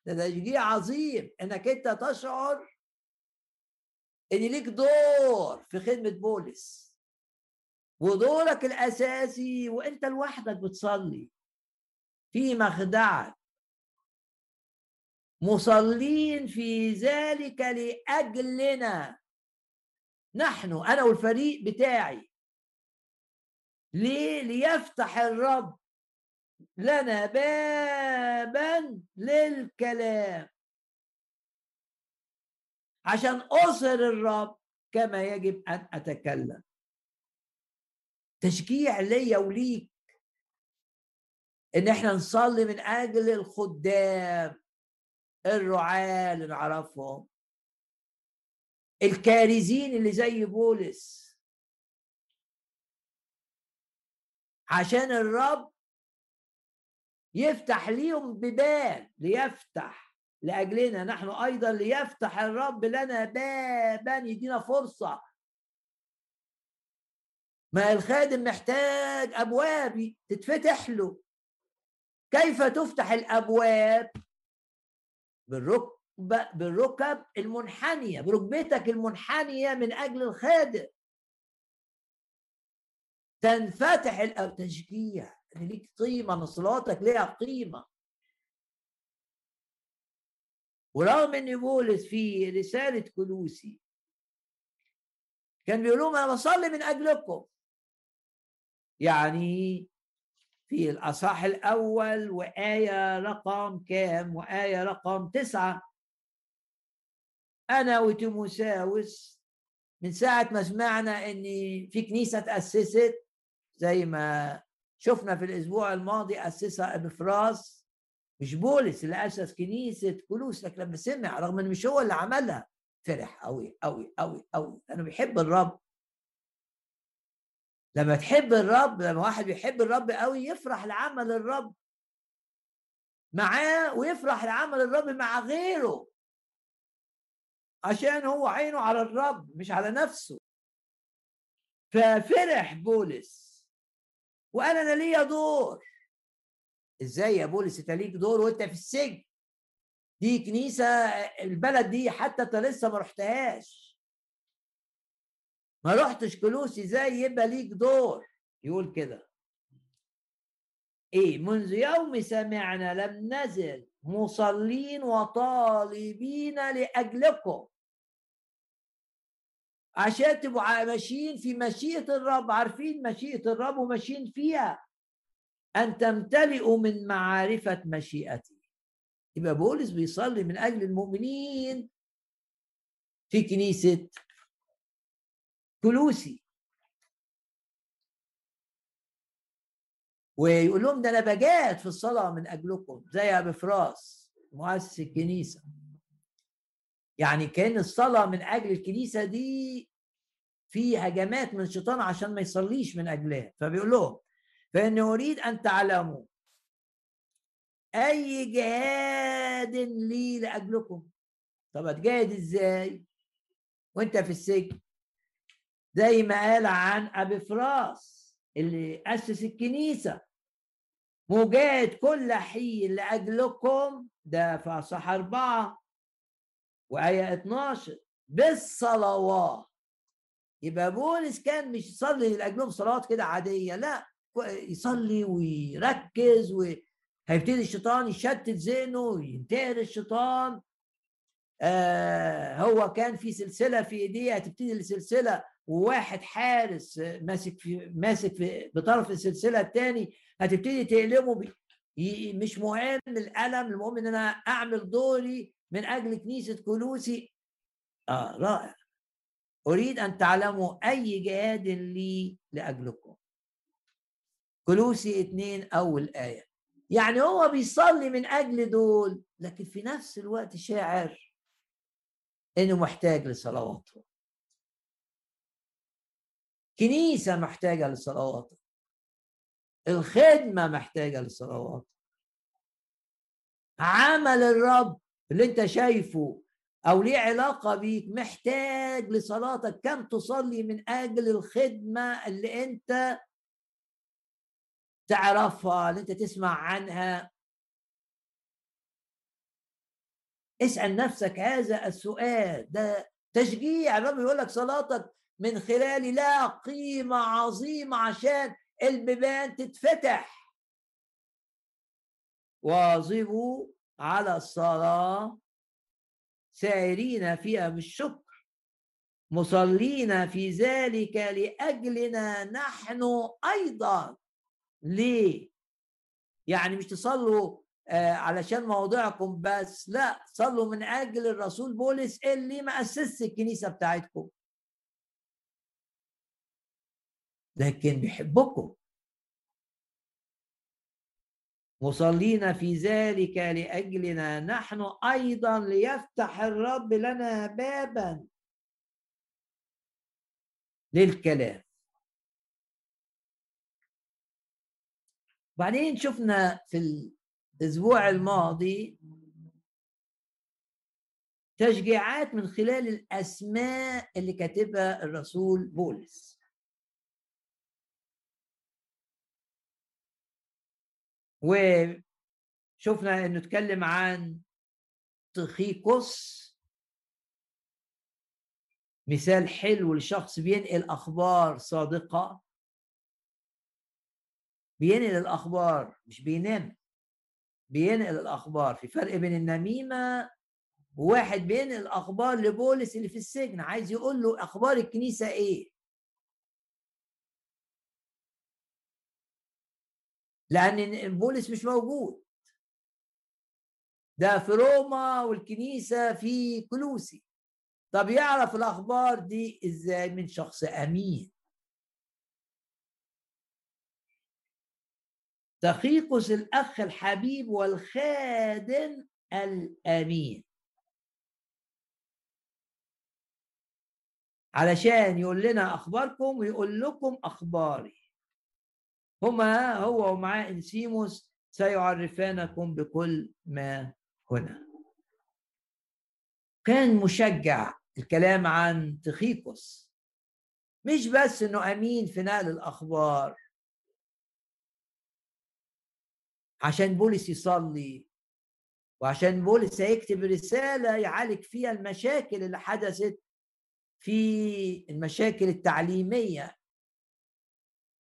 ده تشجيع عظيم. إنك أنت تشعر إن ليك دور في خدمة بولس. ودورك الأساسي وأنت لوحدك بتصلي. في مخدعك. مصلين في ذلك لأجلنا. نحن أنا والفريق بتاعي. ليه؟ ليفتح الرب لنا بابا للكلام. عشان أصر الرب كما يجب أن أتكلم. تشجيع ليا وليك إن إحنا نصلي من أجل الخدام الرعاة اللي نعرفهم. الكارزين اللي زي بولس عشان الرب يفتح ليهم بباب ليفتح لأجلنا. نحن أيضا ليفتح الرب لنا بابا يدينا فرصة. ما الخادم محتاج أبواب تتفتح له. كيف تفتح الأبواب؟ بالركب بالركب المنحنية بركبتك المنحنية من أجل الخادم. تنفتح التشجيع ان ليك قيمة ان صلاتك ليها قيمة. ورغم ان بولس في رسالة كلوسي كان بيقول لهم أنا بصلي من أجلكم. يعني في الأصح الأول وآية رقم كام؟ وآية رقم تسعة. أنا وتيموساوس من ساعة ما سمعنا ان في كنيسة تأسست زي ما شفنا في الأسبوع الماضي أسسها ابفراس مش بولس اللي اسس كنيسة كلوس لكن لما سمع رغم إنه مش هو اللي عملها فرح قوي قوي قوي قوي. لأنه بيحب الرب. لما تحب الرب لما واحد بيحب الرب قوي يفرح لعمل الرب معاه ويفرح لعمل الرب مع غيره. عشان هو عينه على الرب مش على نفسه. ففرح بولس. وقال أنا ليا دور. إزاي يا بولس؟ أنت ليك دور وأنت في السجن. دي كنيسة البلد دي حتى أنت لسه ما رحتهاش. ما رحتش كلوسي إزاي يبقى ليك دور؟ يقول كده. إيه منذ يوم سمعنا لم نزل مصلين وطالبين لأجلكم. عشان تبقوا ماشيين في مشيئة الرب عارفين مشيئة الرب وماشيين فيها. أن تمتلئوا من معرفة مشيئته. يبقى بولس بيصلي من أجل المؤمنين في كنيسة كلوسي. ويقول لهم ده أنا بجاد في الصلاة من أجلكم زي ابي فراس مؤسس الكنيسة. يعني كان الصلاة من أجل الكنيسة دي في هجمات من الشيطان عشان ما يصليش من أجلها. فبيقول لهم فإني أريد أن تعلموا أي جهاد لي لأجلكم. طب هتجاهد إزاي؟ وأنت في السجن. زي ما قال عن أبي فراس اللي أسس الكنيسة. مجاهد كل حين لأجلكم. ده في أربعة وآية 12 بالصلوات. يبقى بولس كان مش يصلي لأجلهم صلوات كده عادية لا يصلي ويركز وهيبتدي الشيطان يشتت ذهنه وينتهر الشيطان. آه هو كان في سلسلة في إيديه هتبتدي السلسلة وواحد حارس ماسك في ماسك في بطرف السلسلة الثاني هتبتدي تقلمه مش مهم الألم المهم إن أنا أعمل دوري من أجل كنيسة كلوسي آه رائع. أريد أن تعلموا أي جهاد لي لأجلكم. كلوسي اتنين أول آية. يعني هو بيصلي من أجل دول لكن في نفس الوقت شاعر إنه محتاج لصلواته كنيسة محتاجة لصلواته الخدمة محتاجة لصلواته عمل الرب اللي أنت شايفه أو ليه علاقة بيك محتاج لصلاتك. كم تصلي من أجل الخدمة اللي أنت تعرفها اللي أنت تسمع عنها. اسأل نفسك هذا السؤال. ده تشجيع. الرب يقول لك صلاتك من خلالي لا قيمة عظيمة عشان البيبان تتفتح. واظبوا على الصلاة. سائرين فيها بالشكر مصلين في ذلك لأجلنا نحن أيضا. ليه؟ يعني مش تصلوا آه علشان موضعكم بس لا صلوا من أجل الرسول. بولس اللي ما أسسش الكنيسة بتاعتكم؟ لكن بيحبكم. مصلين في ذلك لأجلنا. نحن أيضا ليفتح الرب لنا بابا للكلام. بعدين شفنا في الأسبوع الماضي تشجيعات من خلال الأسماء اللي كاتبها الرسول بولس. وشفنا إنه اتكلم عن تخيكوس مثال حلو لشخص بينقل أخبار صادقة. بينقل الأخبار مش بينام بينقل الأخبار. في فرق بين النميمة وواحد بينقل الأخبار لبولس اللي في السجن عايز يقول له أخبار الكنيسة إيه؟ لأن بولس مش موجود. ده في روما والكنيسة في كلوسي. طب يعرف الأخبار دي إزاي من شخص أمين؟ تخيقس الأخ الحبيب والخادم الأمين. علشان يقول لنا أخباركم ويقول لكم أخباري. هما هو ومعاه إنسيموس سيعرفانكم بكل ما هنا. كان مشجع الكلام عن تخيكوس مش بس إنه أمين في نقل الأخبار. عشان بولس يصلي وعشان بولس هيكتب رسالة يعالج فيها المشاكل اللي حدثت في المشاكل التعليمية.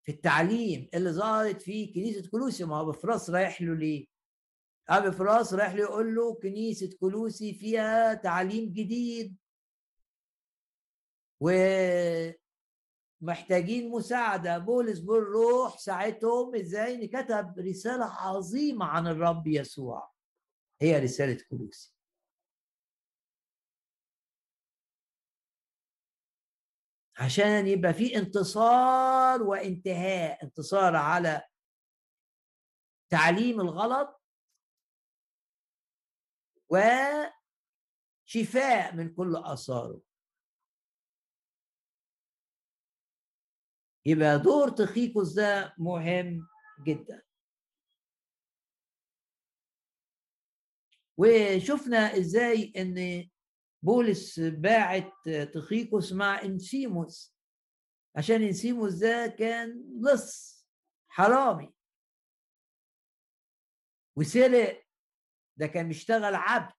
في التعليم اللي ظهرت في كنيسة كلوسي ما هو بفراس رايح له ليه؟ ابي فراس رايح له يقول له كنيسة كلوسي فيها تعليم جديد. ومحتاجين مساعدة. بولس بالروح ساعتهم إزاي كتب رسالة عظيمة عن الرب يسوع. هي رسالة كلوسي عشان يبقى في انتصار وانتهاء انتصار على تعليم الغلط وشفاء من كل آثاره. يبقى دور تخيكوس ده مهم جدا. وشفنا إزاي إن بولس باعت تخيكوس مع إنسيموس. عشان إنسيموس ده كان لص حرامي. وسرق ده كان بيشتغل عبد.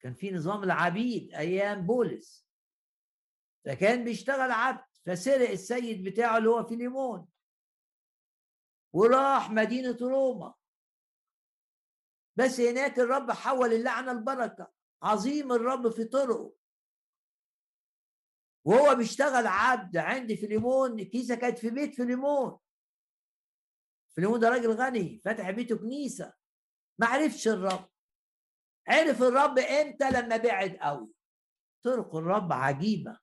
كان في نظام العبيد أيام بولس. ده كان بيشتغل عبد فسرق السيد بتاعه اللي هو فيليمون. وراح مدينة روما. بس هناك الرب حول اللعنة البركة. عظيم الرب في طرقه. وهو بيشتغل عبد عند فيليمون الكنيسة كانت في بيت فيليمون فيليمون ده راجل غني فتح بيته كنيسة ما عرفش الرب. عرف الرب إمتى؟ لما بعد قوي. طرق الرب عجيبة.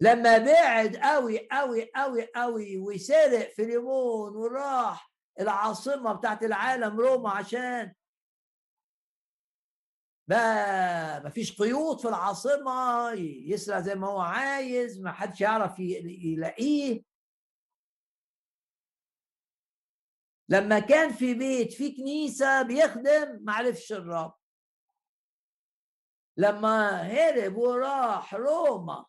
لما بعد قوي قوي قوي قوي وسرق فيليمون وراح العاصمة بتاعت العالم روما عشان بقى مفيش قيود في العاصمة يسرق زي ما هو عايز ما حدش يعرف يلاقيه. لما كان في بيت في كنيسة بيخدم ما عرفش الرب. لما هرب وراح روما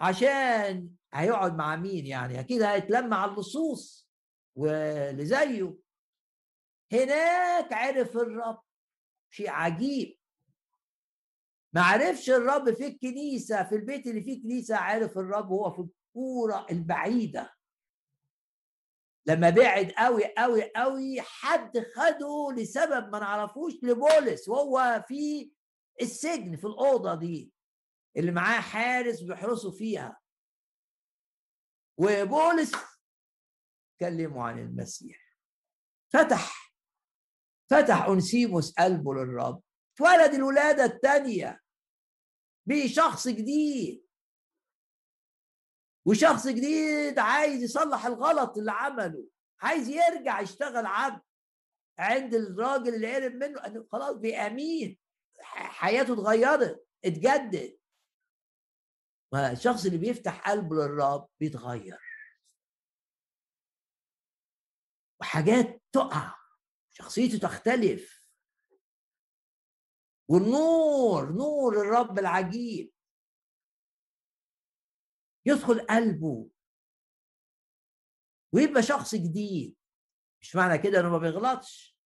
عشان هيقعد مع مين يعني؟ أكيد هيتلم مع اللصوص واللي زيه هناك عرف الرب شيء عجيب. ما عرفش الرب في الكنيسة في البيت اللي فيه كنيسة عارف الرب هو في الكورة البعيدة. لما بعد قوي قوي قوي حد خده لسبب ما نعرفوش لبولس وهو في السجن في الأوضة دي اللي معاه حارس بيحرسوا فيها. وبولس كلموا عن المسيح. فتح فتح أنسيموس قلبه للرب. اتولد الولادة الثانية بشخص جديد. وشخص جديد عايز يصلح الغلط اللي عمله عايز يرجع يشتغل عبد عند الراجل اللي قرب منه خلاص بأمين حياته اتغيرت اتجدد. الشخص اللي بيفتح قلبه للرب بيتغير. وحاجات تقع شخصيته تختلف. والنور نور الرب العجيب. يدخل قلبه. ويبقى شخص جديد. مش معنى كده إنه ما بيغلطش.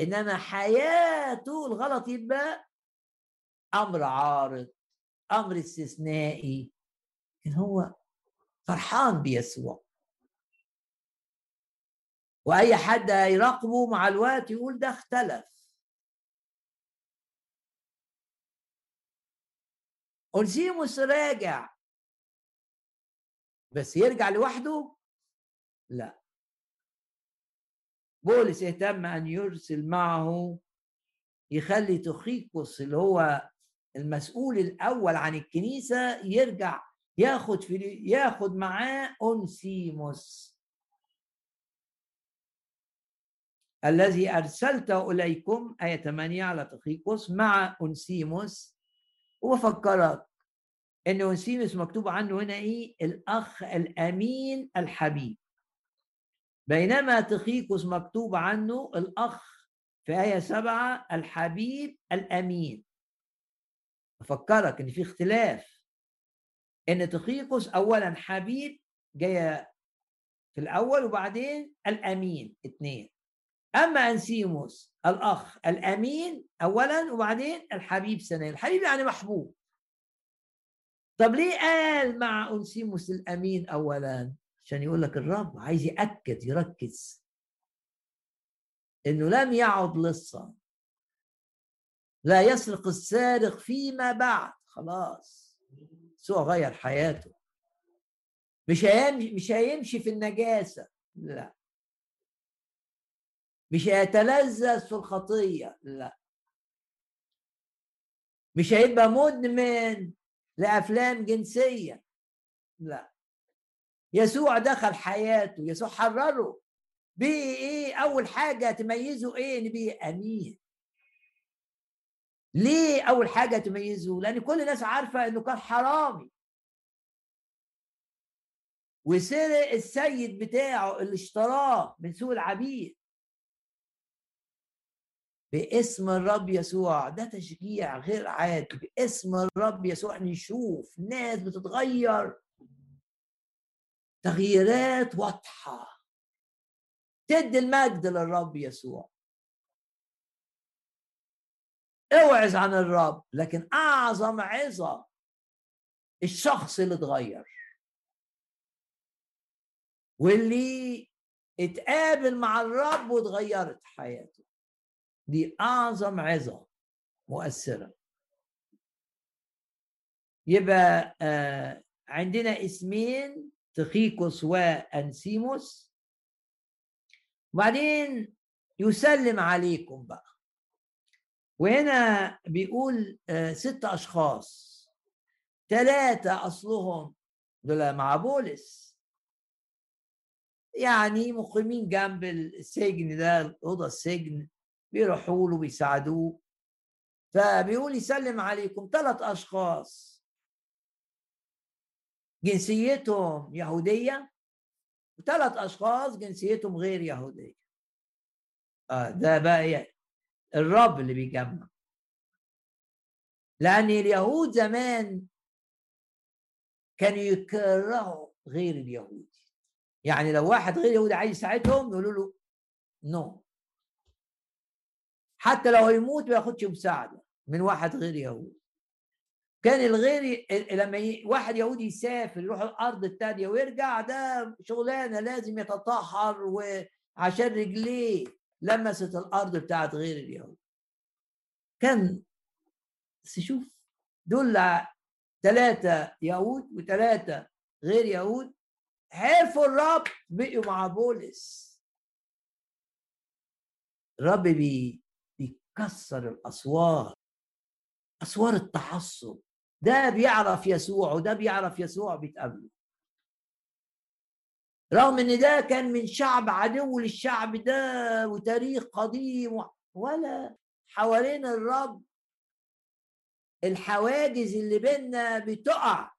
إنما حياته الغلط يبقى أمر عارض أمر استثنائي. لكن هو فرحان بيسوع. وأي حد يراقبه مع الوقت يقول ده اختلف. اونسيموس راجع. بس يرجع لوحده؟ لا. بولس اهتم أن يرسل معه يخلي تخيكوس اللي هو المسؤول الأول عن الكنيسة يرجع ياخد في ياخد معاه أونسيموس. الذي أرسلته إليكم آية 8 على تخيكوس مع أونسيموس وفكرك إن اونسيموس مكتوب عنه هنا إيه؟ الأخ الأمين الحبيب. بينما تخيكوس مكتوب عنه الأخ في آية سبعة الحبيب الأمين. افكرك إن في اختلاف. إن تخيكوس اولا حبيب جاية في الأول وبعدين الأمين اثنين أما أنسيموس الأخ الأمين اولا وبعدين الحبيب ثانيا. الحبيب يعني محبوب. طب ليه قال مع أنسيموس الأمين اولا؟ عشان يقول لك الرب عايز يأكد يركز. إنه لم يعد لصا لا يسرق السارق فيما بعد. خلاص. سوى غير حياته. مش هيمشي مش هيمشي في النجاسة. لا. مش هيتلذذ في الخطية لا. مش هيبقى مدمن لأفلام جنسية لا. يسوع دخل حياته يسوع حرره. بيه إيه؟ أول حاجة تميزه إيه؟ إن بيه أمين. ليه أول حاجة تميزه؟ لأن كل الناس عارفة إنه كان حرامي. وسرق السيد بتاعه اللي اشتراه من سوق العبيد. باسم الرب يسوع. ده تشجيع غير عادي. باسم الرب يسوع. نشوف ناس بتتغير. تغييرات واضحة. تدي المجد للرب يسوع. اوعظ عن الرب لكن أعظم عظة الشخص اللي اتغير. واللي اتقابل مع الرب واتغيرت حياته. دي أعظم عظة مؤثرة. يبقى آه عندنا اسمين تخيكوس وأنسيموس. وبعدين يسلم عليكم بقى. وهنا بيقول آه ست أشخاص. ثلاثة أصلهم دول مع بولس يعني مقيمين جنب السجن ده أوضة السجن. بيروحوا له بيساعدوه. فبيقول يسلم عليكم ثلاث أشخاص. جنسيتهم يهودية وثلاث أشخاص جنسيتهم غير يهودية. آه ده بقى إيه؟ الرب اللي بيجمع. لأن اليهود زمان كانوا يكرهوا غير اليهودي يعني لو واحد غير يهودي عايز يساعدهم يقولوا له نو حتى لو هيموت ما ياخدش مساعده من واحد غير يهودي كان الغير لما واحد يهودي يسافر يروح الأرض الثانية ويرجع ده شغلانة لازم يتطهر وعشان رجليه لمست الأرض بتاعت غير اليهود. كان بس شوف دول ثلاثة يهود وثلاثه غير يهود عرفوا الرب بقوا مع بولس. الرب بيكسر الأسوار أسوار التعصب. ده بيعرف يسوع وده بيعرف يسوع بيتقابلوا رغم إن ده كان من شعب عدو للشعب ده وتاريخ قديم ولا حوالين الرب الحواجز اللي بيننا بتقع.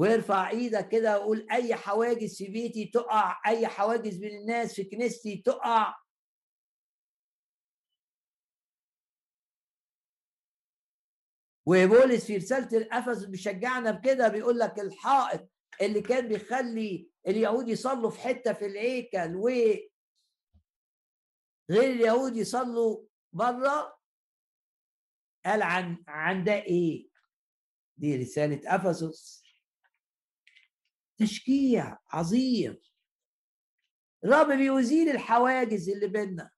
وارفع إيدك كده وقول اي حواجز في بيتي تقع اي حواجز بين الناس في كنيستي تقع. وبولس في رسالة الافس بيشجعنا بكده بيقول لك الحائط اللي كان بيخلي اليهود يصلوا في حتة في الهيكل و غير اليهود يصلوا بره قال عن عن ده إيه؟ دي رسالة أفسس. تشجيع عظيم. الرب بيزيل الحواجز اللي بيننا.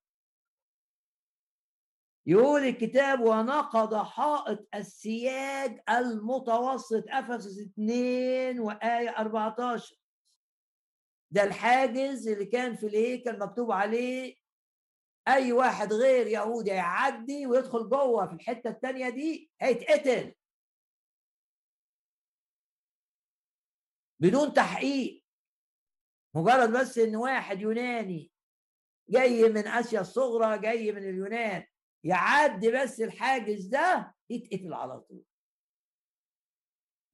يقول الكتاب ونقض حائط السياج المتوسط أفسس 2 وآية 14 ده الحاجز اللي كان في الهيكل مكتوب عليه أي واحد غير يهودي يعدي ويدخل جوه في الحتة الثانية دي هيتقتل بدون تحقيق. مجرد بس إن واحد يوناني جاي من آسيا الصغرى جاي من اليونان يعدي بس الحاجز ده يتقتل على طول.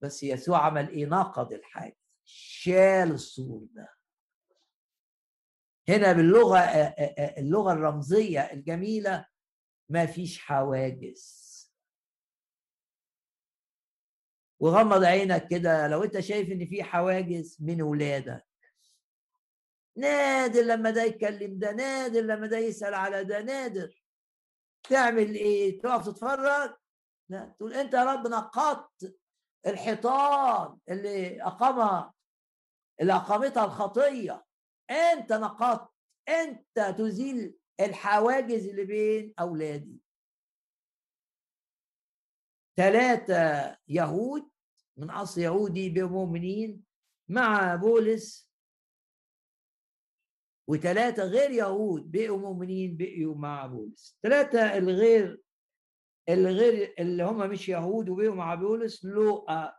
بس يسوع عمل إيه؟ نقض الحاجز شال السور ده. هنا باللغة اللغة الرمزية الجميلة ما فيش حواجز. وغمض عينك كده لو انت شايف ان في حواجز من ولادك. نادر لما ده يتكلم ده نادر لما ده يسأل على ده نادر. تعمل إيه؟ تقف تتفرج؟ لا. تقول انت يا رب نقضت الحيطان اللي أقامها اللي أقامتها الخطية. انت نقضت. انت تزيل الحواجز اللي بين أولادي. ثلاثة يهود من أصل يهودي بمؤمنين مع بولس وثلاثة غير يهود بقوا مؤمنين بقوا مع بولس. ثلاثة الغير الغير اللي هم مش يهود وبقوا مع بولس لوقا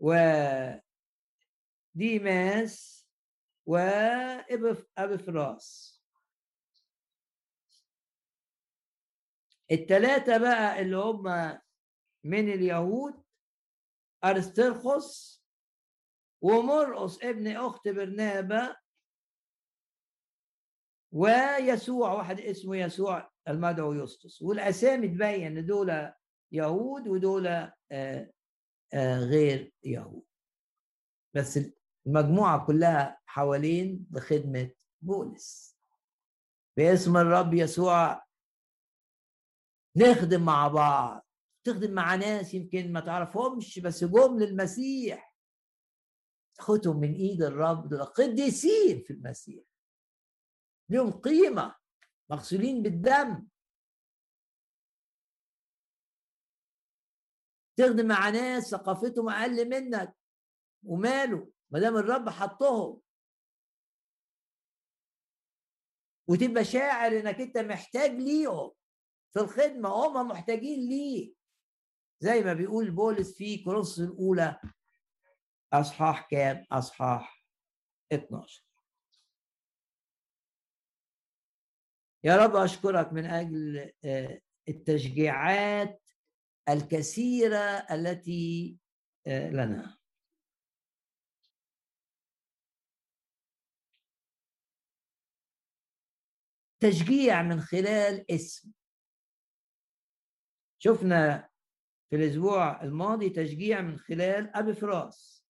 و ديماس وابفراس التلاتة بقى اللي هم من اليهود أرسترخس ومرقص ابن أخت برنابة ويسوع واحد اسمه يسوع المدعو يسطس والأسامي تبين إن دول يهود ودول آه، آه، غير يهود. بس المجموعة كلها حوالين بخدمة بولس. باسم الرب يسوع نخدم مع بعض تخدم مع ناس يمكن ما تعرفهمش بس جم للمسيح. خدهم من إيد الرب دول قديسين في المسيح. لهم قيمة مغسولين بالدم. تخدم مع ناس ثقافتهم أقل منك وماله ما دام الرب حطهم. وتبقى شاعر إنك أنت محتاج ليهم. في الخدمة هم محتاجين ليه؟ زي ما بيقول بولس في كورنثوس الأولى أصحاح كام؟ أصحاح 12 يا رب أشكرك من أجل آه، التشجيعات الكثيرة التي آه، لنا. تشجيع من خلال اسم. شفنا في الأسبوع الماضي تشجيع من خلال أبي فراس.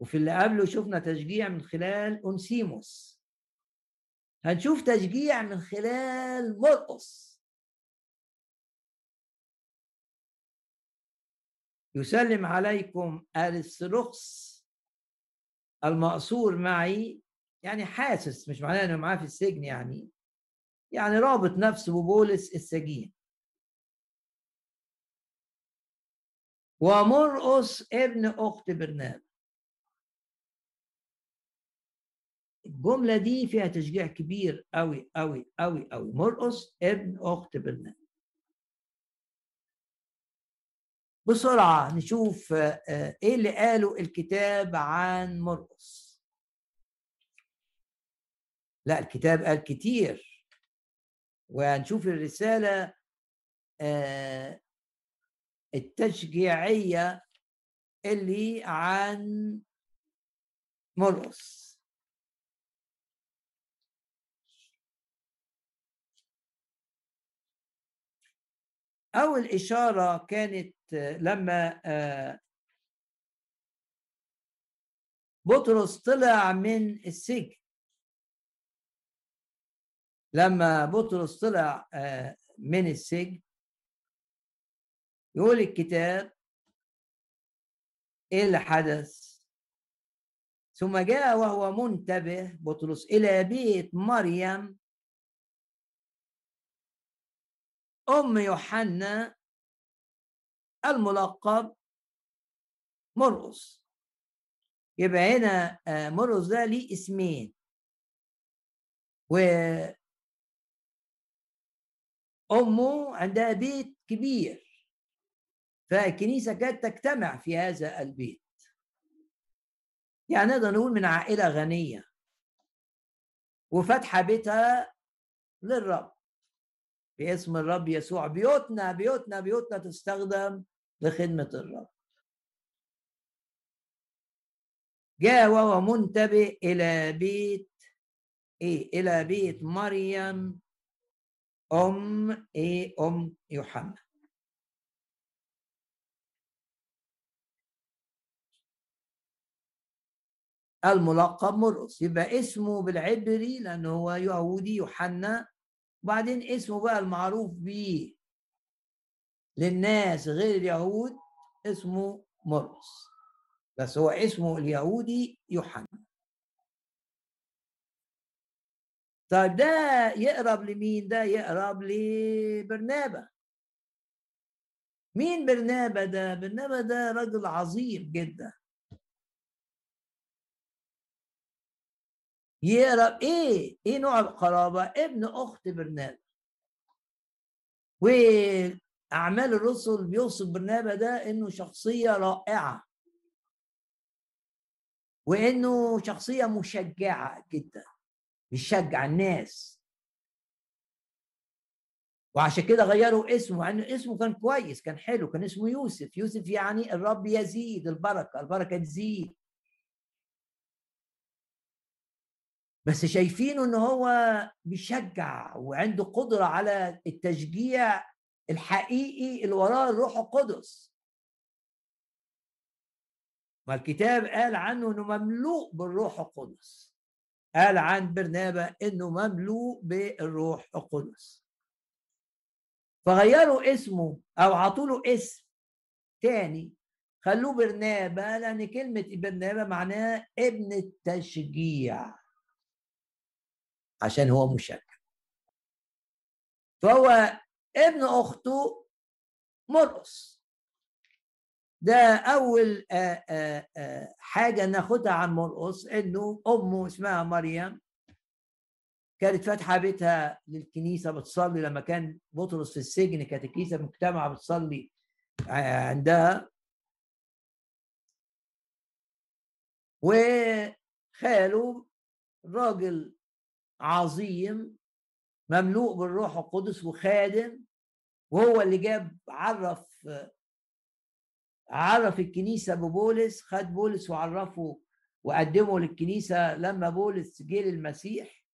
وفي اللي قبله شفنا تشجيع من خلال أونسيموس. هنشوف تشجيع من خلال مرقص يسلم عليكم أرسلوخس المأسور معي يعني حاسس مش معناه إنه معاه في السجن يعني يعني رابط نفسه ببولس السجين. ومرقص ابن أخت برنامج الجملة دي فيها تشجيع كبير قوي قوي قوي قوي مرقص ابن أخت برنامج بسرعة نشوف آه، إيه اللي قاله الكتاب عن مرقص لا الكتاب قال كتير. وهنشوف الرسالة آه، التشجيعية اللي عن مرقص. أول إشارة كانت لما آه، بطرس طلع من السجن. لما بطرس طلع آه، من السجن يقول الكتاب إيه اللي حدث؟ ثم جاء وهو منتبه بطرس إلى بيت مريم أم يوحنا الملقب مرقص. يبقى هنا آه، مرقص ده ليه اسمين. و أمه عندها بيت كبير فالكنيسة كانت تجتمع في هذا البيت. يعني نقدر نقول من عائلة غنية. وفاتحه بيتها للرب. باسم الرب يسوع. بيوتنا بيوتنا بيوتنا تستخدم لخدمة الرب. جاء وهو منتبه إلى بيت إيه؟ إلى بيت مريم. أم إيه أم يوحنا. الملقب مرقس يبقى اسمه بالعبري لأنه هو يهودي يوحنا. وبعدين اسمه بقى المعروف بيه للناس غير اليهود اسمه مرقس بس هو اسمه اليهودي يوحنا. طيب ده يقرب لمين؟ ده يقرب لبرنابا. مين برنابا ده؟ برنابا ده رجل عظيم جدا. يقرب إيه؟ إيه نوع القرابة؟ ابن أخت برنابا. وأعمال الرسل بيوصف برنابا ده إنه شخصية رائعة. وإنه شخصية مشجعة جدا. بيشجع الناس. وعشان كده غيروا اسمه مع إنه اسمه كان كويس كان حلو كان اسمه يوسف. يوسف يعني الرب يزيد البركة البركة تزيد. بس شايفينه إن هو بيشجع وعنده قدرة على التشجيع الحقيقي اللي وراه الروح القدس. ما الكتاب قال عنه إنه مملوء بالروح القدس. قال عن برنابا إنه مملوء بالروح القدس. فغيروا اسمه أو عطوا له اسم تاني خلوه برنابا لأن كلمة برنابا معناها ابن التشجيع عشان هو مشجع. فهو ابن أخته مرقص. ده أول آآ آآ حاجة ناخدها عن مرقص إنه أمه اسمها مريم كانت فاتحة بيتها للكنيسة بتصلي لما كان بطرس في السجن كانت الكنيسة مجتمعه بتصلي عندها. وخاله راجل عظيم مملوء بالروح القدس وخادم وهو اللي جاب عرف عرف الكنيسة ببولس خد بولس وعرفه وقدمه للكنيسة لما بولس جه للمسيح.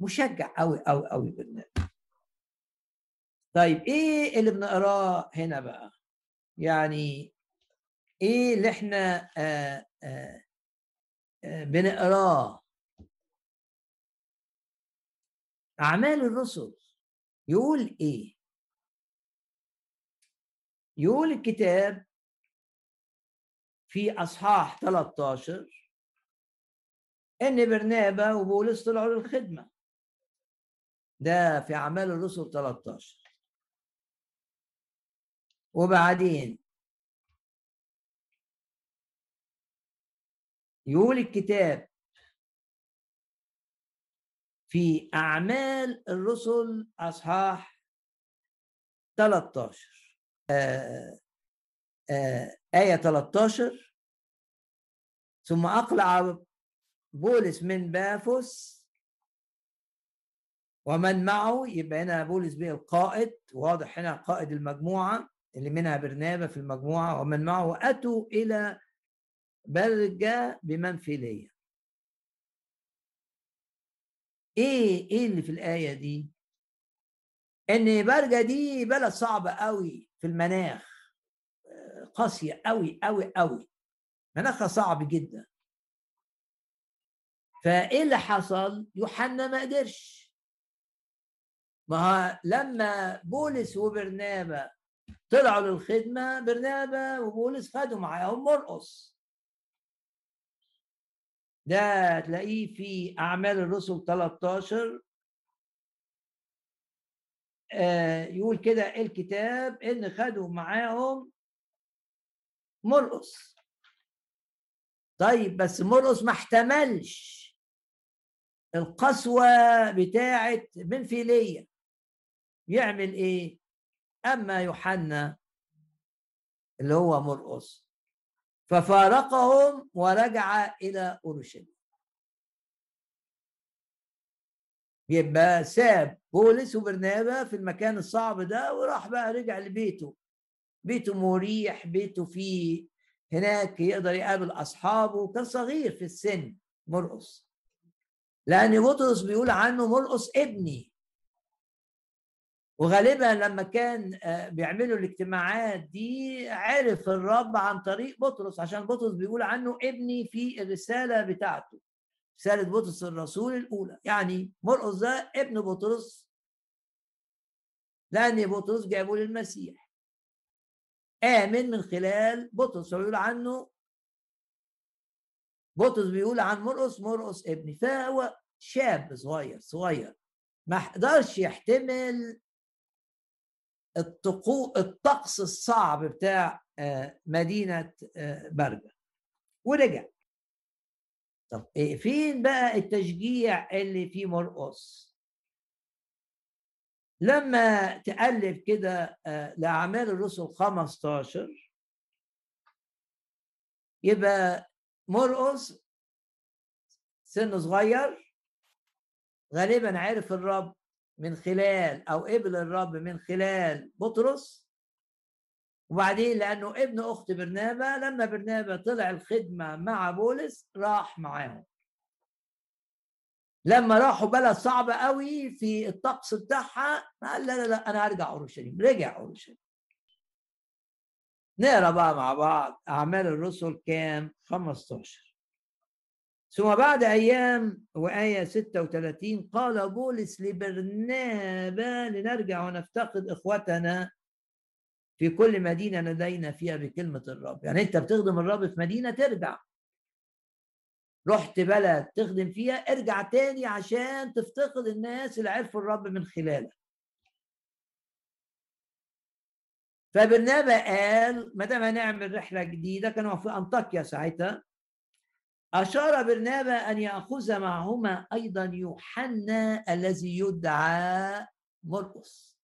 مشجع قوي قوي قوي بالنسبة. طيب إيه اللي بنقراه هنا بقى؟ يعني إيه اللي إحنا آآ آآ آآ بنقراه؟ أعمال الرسل. يقول إيه؟ يقول الكتاب في أصحاح 13 إن برنابا وبولس طلعوا للخدمة ده في أعمال الرسل 13 وبعدين يقول الكتاب في أعمال الرسل أصحاح 13 آه آه آية 13 ثم أقلع بولس من بافوس. ومن معه يبقى هنا بولس بيه القائد. واضح هنا قائد المجموعة اللي منها برنابة في المجموعة. ومن معه أتوا إلى برجة بمنفيلية إيه إيه اللي في الآية دي؟ إن برجة دي بلد صعبة قوي في المناخ. قاسية قوي قوي قوي مناخها صعب جدا. فإيه اللي حصل؟ يوحنا ما قدرش. ما لما بولس وبرنابا طلعوا للخدمة برنابا وبولس خدوا معاهم مرقص. ده تلاقيه في أعمال الرسل 13 آه يقول كده الكتاب؟ إن خدوا معاهم مرقص. طيب بس مرقص ما احتملش القسوة بتاعة بنفيلية يعمل إيه؟ أما يوحنا اللي هو مرقص. ففارقهم ورجع إلى أورشليم. يبقى ساب بولس وبرنابا في المكان الصعب ده وراح بقى رجع لبيته. بيته مريح بيته فيه هناك يقدر يقابل أصحابه. كان صغير في السن مرقص. لأن بطرس بيقول عنه مرقص ابني. وغالبا لما كان آه، بيعملوا الاجتماعات دي عرف الرب عن طريق بطرس عشان بطرس بيقول عنه ابني في الرسالة بتاعته رسالة بطرس الرسول الأولى. يعني مرقس ده ابن بطرس. لأن بطرس جابه للمسيح. آمن من خلال بطرس فبيقول عنه بطرس بيقول عن مرقس مرقس ابني فهو شاب صغير صغير ما قدرش يحتمل الطقو الطقس الصعب بتاع آه، مدينة آه، برجة. ورجع. طب إيه فين بقى التشجيع اللي في مرقص لما تألف كده آه، لأعمال الرسل 15 يبقى مرقص سن صغير غالبا عرف الرب من خلال أو قبل الرب من خلال بطرس. وبعدين لأنه ابن أخت برنابا لما برنابا طلع الخدمة مع بولس راح معاهم. لما راحوا بلد صعبه قوي في الطقس بتاعها قال لا لا لا أنا هرجع أورشليم. رجع أورشليم. نقرأ بقى مع بعض أعمال الرسل كام؟ 15 ثم بعد أيام وآية 36 قال بولس لبرنابا لنرجع ونفتقد إخوتنا في كل مدينة لدينا فيها بكلمة الرب. يعني أنت بتخدم الرب في مدينة ترجع. رحت بلد تخدم فيها ارجع تاني عشان تفتقد الناس اللي عرفوا الرب من خلالك. فبرنابا قال ما دام هنعمل رحلة جديدة كانوا في أنطاكيا ساعتها أشار برنابا أن يأخذ معهما أيضا يوحنا الذي يدعى مرقس.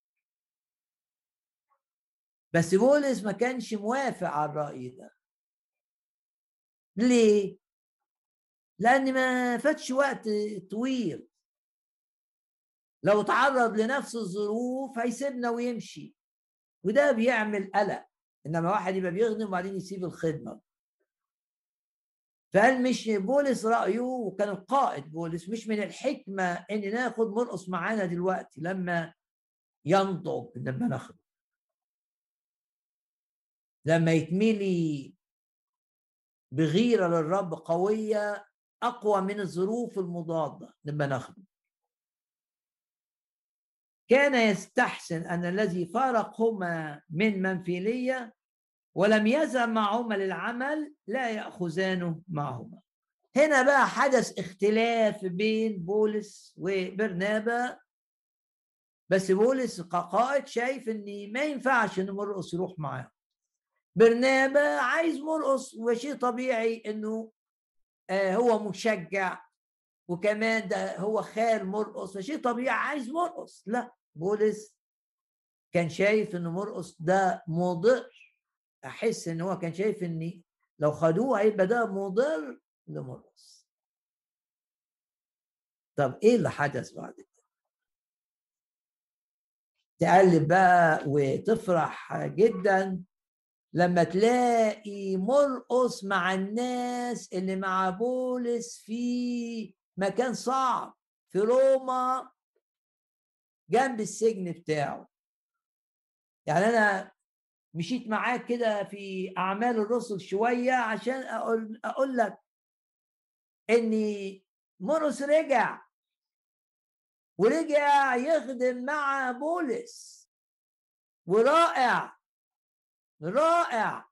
بس بولس ما كانش موافق على الرأي ده. ليه؟ لأن ما فاتش وقت طويل. لو تعرض لنفس الظروف هيسيبنا ويمشي. وده بيعمل قلق. إنما واحد يبقى بيخدم وبعدين يسيب الخدمة. فقال مش بولس رأيه وكان القائد بولس مش من الحكمة إن ناخد مرقص معانا دلوقتي لما ينضج لما ناخده لما يتملي بغيرة للرب قوية أقوى من الظروف المضادة. لما ناخده. كان يستحسن أن الذي فارقهما من منفيلية ولم يذهب معهما للعمل لا يأخذانه معهما. هنا بقى حدث اختلاف بين بولس وبرنابا. بس بولس كقائد شايف إن ما ينفعش إن مرقص يروح معاه برنابا عايز مرقص وشيء طبيعي إنه هو مشجع وكمان ده هو خال مرقص فشيء طبيعي عايز مرقص. لا بولس كان شايف إن مرقص ده مضر. أحس إن هو كان شايف إن لو خدوه هيبقى ده مضر لمرقص. طب إيه اللي حدث بعد كده؟ تقلب بقى وتفرح جدا. لما تلاقي مرقص مع الناس اللي مع بولس في مكان صعب في روما جنب السجن بتاعه. يعني أنا مشيت معاك كده في أعمال الرسل شوية عشان أقول أقول لك إن مرقس رجع ورجع يخدم مع بولس ورائع. رائع.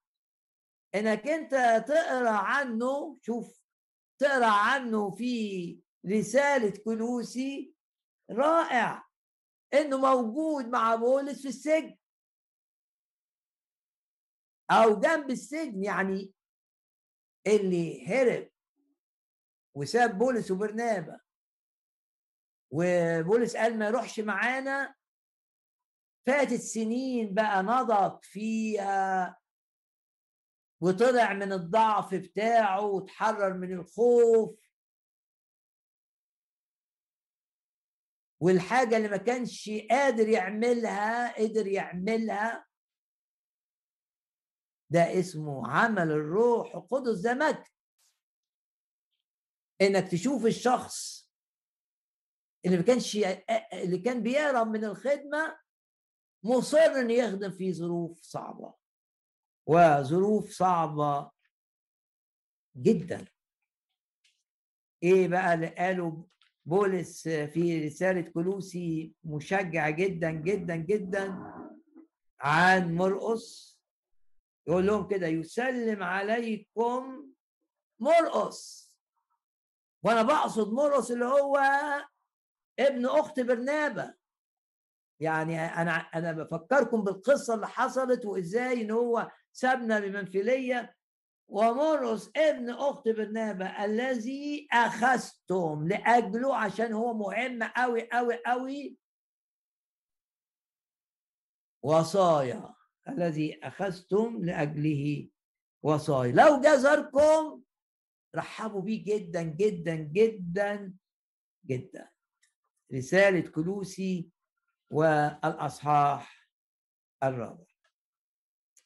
إنك أنت تقرأ عنه شوف تقرأ عنه في رسالة كلوسي رائع. إنه موجود مع بولس في السجن. أو جنب السجن يعني اللي هرب وساب بولس وبرنابا. وبولس قال ما يروحش معانا فاتت سنين بقى نضج فيها وطلع من الضعف بتاعه وتحرر من الخوف. والحاجة اللي ما كانش قادر يعملها قدر يعملها ده اسمه عمل الروح القدس. ده مجد. إنك تشوف الشخص اللي ما كانش اللي كان بيهرب من الخدمة مصر أن يخدم في ظروف صعبة. وظروف صعبة جدا. إيه بقى اللي قاله بولس في رسالة كلوسي مشجع جدا جدا جدا عن مرقص؟ يقول لهم كده يسلم عليكم مرقص. وأنا بقصد مرقص اللي هو ابن أخت برنابا يعني أنا أنا بفكركم بالقصة اللي حصلت وإزاي إن هو سابنا بمنفيليه ومرقس ابن أخت برنابا الذي أخذتم لأجله عشان هو مهم قوي قوي قوي وصايا الذي أخذتم لأجله وصايا. لو جزركم رحبوا بيه جدا جدا جدا جدا. رسالة كلوسي والأصحاح الرابع.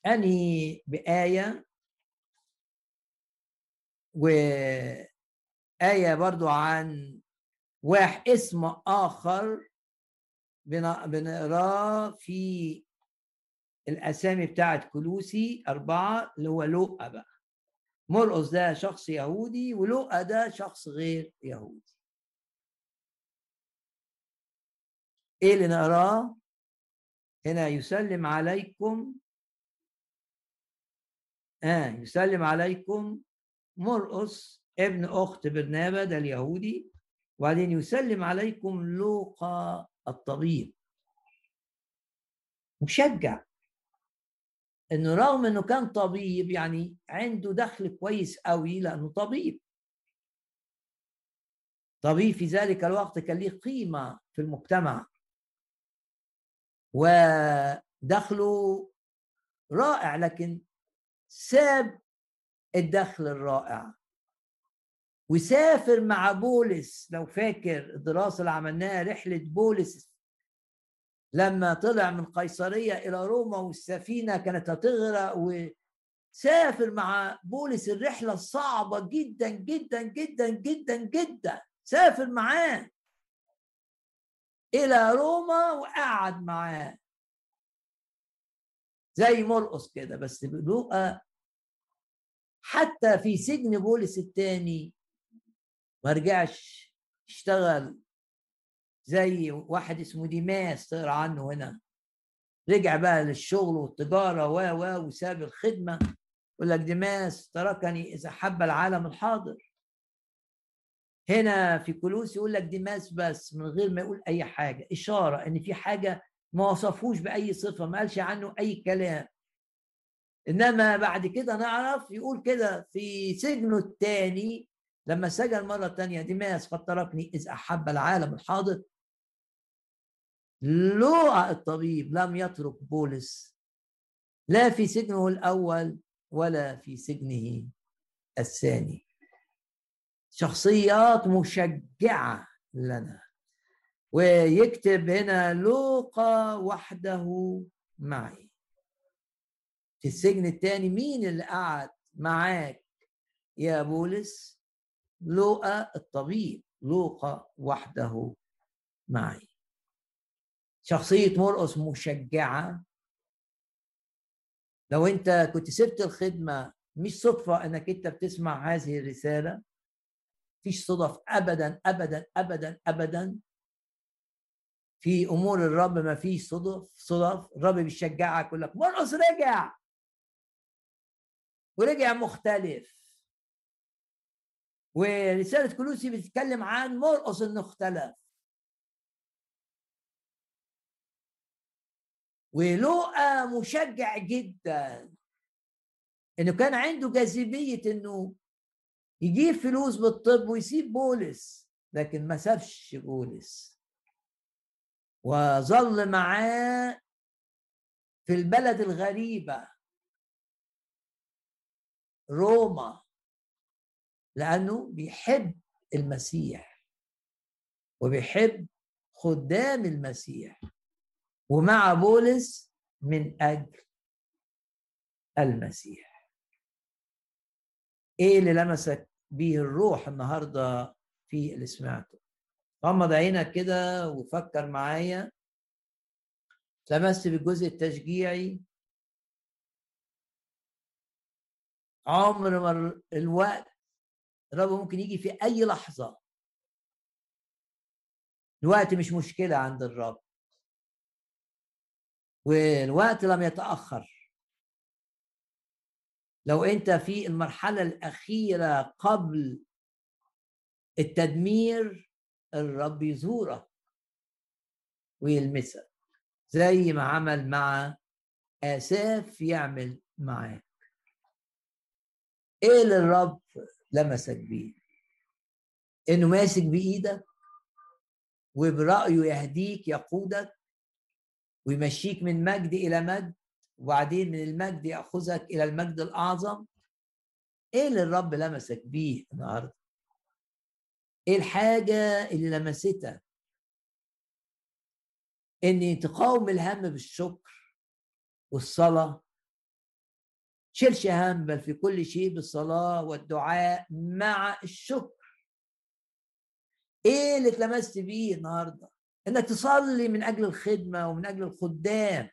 أنهي بآية؟ وآية برضو عن واحد اسم آخر بنقراه في الأسامي بتاعت كلوسي أربعة اللي هو لوقا بقى. مرقس ده شخص يهودي ولوقا ده شخص غير يهودي. إيه اللي نقراه؟ هنا يسلم عليكم آه يسلم عليكم مرقس ابن أخت برنابا ده اليهودي. وبعدين يسلم عليكم لوقا الطبيب. مشجع. إنه رغم إنه كان طبيب يعني عنده دخل كويس قوي لأنه طبيب. طبيب في ذلك الوقت كان له قيمة في المجتمع. ودخله رائع لكن ساب الدخل الرائع. وسافر مع بولس لو فاكر الدراسة اللي عملناها رحلة بولس. لما طلع من قيصرية إلى روما والسفينة كانت هتغرق وسافر مع بولس. الرحلة الصعبه جدا جدا جدا جدا جدا. سافر معاه. إلى روما وقعد معاه. زي مرقص كده بس بلوقا حتى في سجن بولس الثاني ما رجعش اشتغل زي واحد اسمه ديماس تقرا عنه هنا. رجع بقى للشغل والتجارة و و وساب الخدمة. يقول لك ديماس تركني إذ أحب العالم الحاضر. هنا في كولوسي يقول لك ديماس بس من غير ما يقول أي حاجة. إشارة إن في حاجة ما وصفوش بأي صفة ما قالش عنه أي كلام. إنما بعد كده نعرف يقول كده في سجنه الثاني لما سجن مرة تانية ديماس قد تركني إذ أحب العالم الحاضر. لوقا الطبيب لم يترك بولس. لا في سجنه الأول ولا في سجنه الثاني. شخصيات مشجعة لنا. ويكتب هنا لوقا وحده معي. في السجن الثاني مين اللي قعد معاك يا بولس؟ لوقا الطبيب. لوقا وحده معي. شخصية مرقص مشجعة. لو انت كنت سبت الخدمة مش صدفة انك انت بتسمع هذه الرسالة. مفيش صدف ابدا ابدا ابدا ابدا. في أمور الرب ما فيش صدف صدف. الرب بيشجعك يقول لك مرقص رجع. ورجع مختلف. ورسالة كلوسي بتتكلم عن مرقص إنه اختلف. ولوقا مشجع جدا. إنه كان عنده جاذبية إنه يجيب فلوس بالطب ويسيب بولس لكن ما سابش بولس. وظل معاه في البلد الغريبة روما لأنه بيحب المسيح وبيحب خدام المسيح ومع بولس من أجل المسيح. إيه اللي لمسك به الروح النهارده في اللي سمعته غمض عينك كده وفكر معايا. لمست بالجزء التشجيعي. عمر ما الوقت الرب ممكن يجي في أي لحظة. الوقت مش مشكلة عند الرب. والوقت لم يتأخر. لو أنت في المرحلة الأخيرة قبل التدمير الرب يزورك ويلمسك زي ما عمل مع آساف يعمل معاك. إيه اللي الرب لمسك بيه؟ إنه ماسك بايدك وبرأيه يهديك يقودك ويمشيك من مجد إلى مجد؟ وبعدين من المجد يأخذك إلى المجد الأعظم؟ إيه اللي الرب لمسك بيه النهارده؟ إيه الحاجة اللي لمستك إن تقاوم الهم بالشكر والصلاة. شيلش هم بل في كل شيء بالصلاة والدعاء مع الشكر. إيه اللي اتلمست بيه النهارده؟ إنك تصلي من أجل الخدمة ومن أجل الخدام.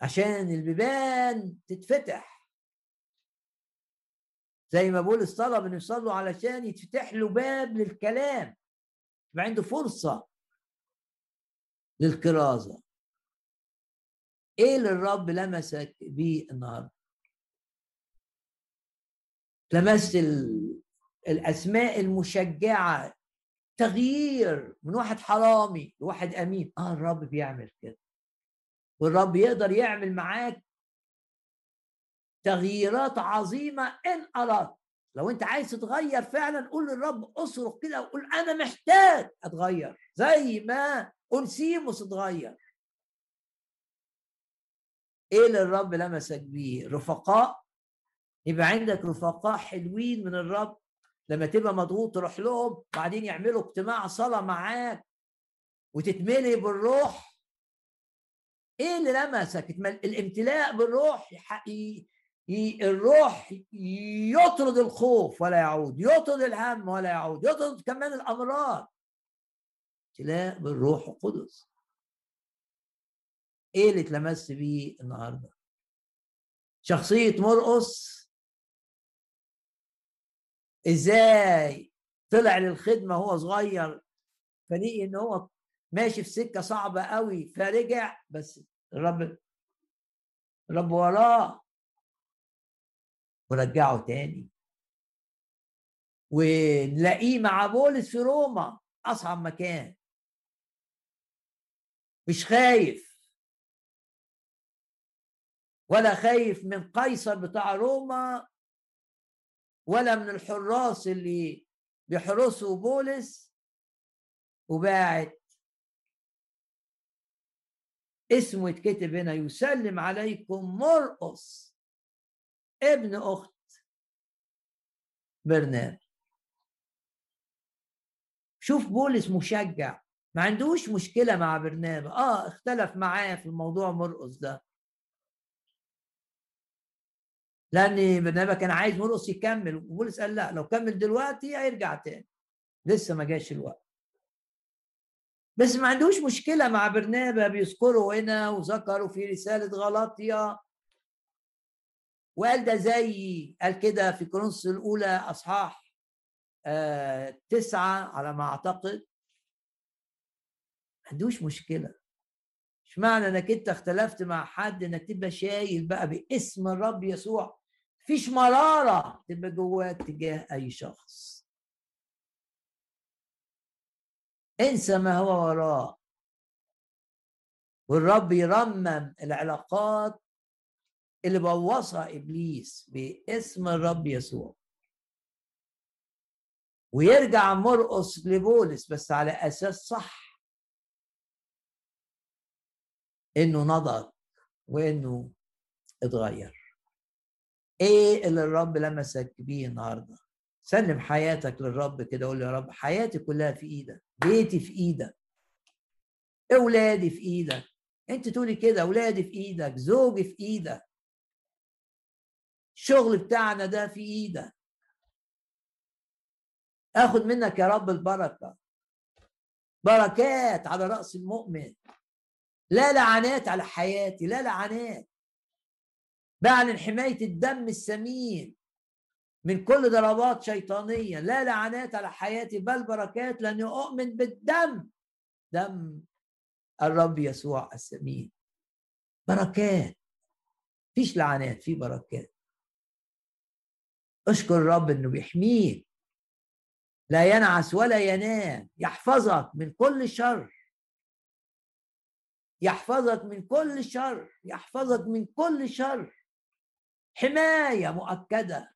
عشان البيبان تتفتح. زي ما بولس طلب انه يصلوا علشان يتفتح له باب للكلام يبقى عنده فرصة للكرازة إيه اللي الرب لمسك بيه النهارده؟ لمست الأسماء المشجعة تغيير من واحد حرامي لواحد أمين. آه الرب بيعمل كده. والرب يقدر يعمل معاك تغييرات عظيمة إن أردت. لو أنت عايز تتغير فعلا قول للرب أصرخ كده وقول أنا محتاج أتغير زي ما انسيموس اتغير. إيه اللي الرب لمسك بيه؟ رفقاء. يبقى عندك رفقاء حلوين من الرب. لما تبقى مضغوط تروح لهم بعدين يعملوا اجتماع صلاة معاك وتتملي بالروح. إيه اللي لمسك الامتلاء بالروح الروح يطرد الخوف ولا يعود يطرد الهم ولا يعود يطرد كمان الأمراض. امتلاء بالروح القدس. إيه اللي اتلمست بيه النهارده؟ شخصية مرقص. إزاي طلع للخدمة وهو صغير؟ فلقي إن هو ماشي في سكة صعبة قوي فرجع بس الرب الرب وراه. ورجعه تاني. ونلاقيه مع بولس في روما أصعب مكان. مش خايف. ولا خايف من قيصر بتاع روما ولا من الحراس اللي بيحرسوا بولس. وباعت اسمه يتكتب هنا يسلم عليكم مرقص. ابن أخت برنامج شوف بولس مشجع. ما عندوش مشكلة مع برنامج آه اختلف معاه في الموضوع مرقص ده. لأن برنامج كان عايز مرقص يكمل. وبولس قال لا لو كمل دلوقتي هيرجع تاني. لسه ما جاش الوقت. بس ما عندوش مشكلة مع برنابا بيذكره هنا وذكروا في رسالة غلطية. وقال ده زي قال كده في كورنثوس الأولى أصحاح آه تسعة على ما أعتقد. ما عندوش مشكلة. مش معنى إنك أنت اختلفت مع حد إنك تبقى شايل بقى باسم الرب يسوع؟ مفيش مرارة تبقى جواك تجاه أي شخص. انسى ما هو وراء. والرب يرمم العلاقات اللي بوظها إبليس باسم الرب يسوع. ويرجع مرقص لبولس بس على أساس صح. إنه نضج وإنه اتغير. إيه اللي الرب لمسك بيه النهارده؟ سلم حياتك للرب كده قول يا رب حياتي كلها في إيدك بيتي في إيدك أولادي في إيدك أنت تقولي كده أولادي في إيدك زوجي في إيدك الشغل بتاعنا ده في إيدك. آخد منك يا رب البركة بركات على رأس المؤمن لا لعنات على حياتي لا لعنات بعلن حماية الدم الثمين من كل ضربات شيطانية لا لعنات على حياتي بل بركات لأني أؤمن بالدم. دم الرب يسوع السمين. بركات. فيش لعنات في بركات. اشكر الرب إنه بيحميك. لا ينعس ولا ينام. يحفظك من كل شر. يحفظك من كل شر. يحفظك من كل شر. حماية مؤكدة.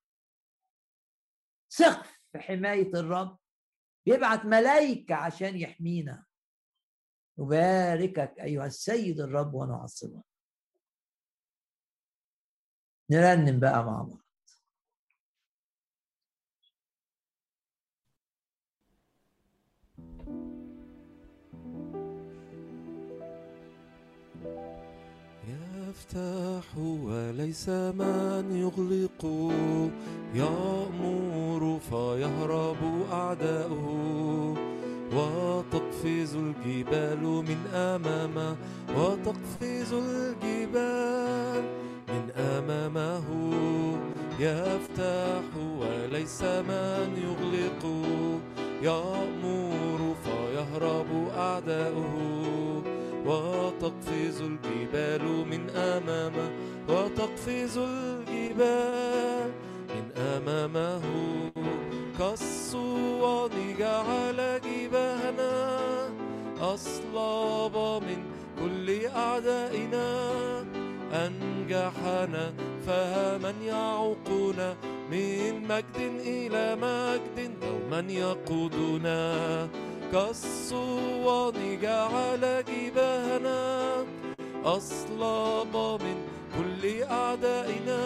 ثق في حماية الرب يبعت ملايكة عشان يحمينا. نباركك أيها السيد الرب ونعظمك نرنم بقى مع بعض. يفتح وليس من يغلق. يأمر فيهرب أعداؤه. وتقفز الجبال من أمامه وتقفز الجبال من أمامه. يفتح وليس من يغلق. يأمر فيهرب أعداؤه. وتقفز الجبال من أمامه وتقفز الجبال من أمامه. كالصوان جعل جباهنا أصلاب من كل أعدائنا. أنجحنا فمن يعوقنا من مجد إلى مجد دوما يقودنا. كالصوان جعل جباهنا أصلاب من كل أعدائنا.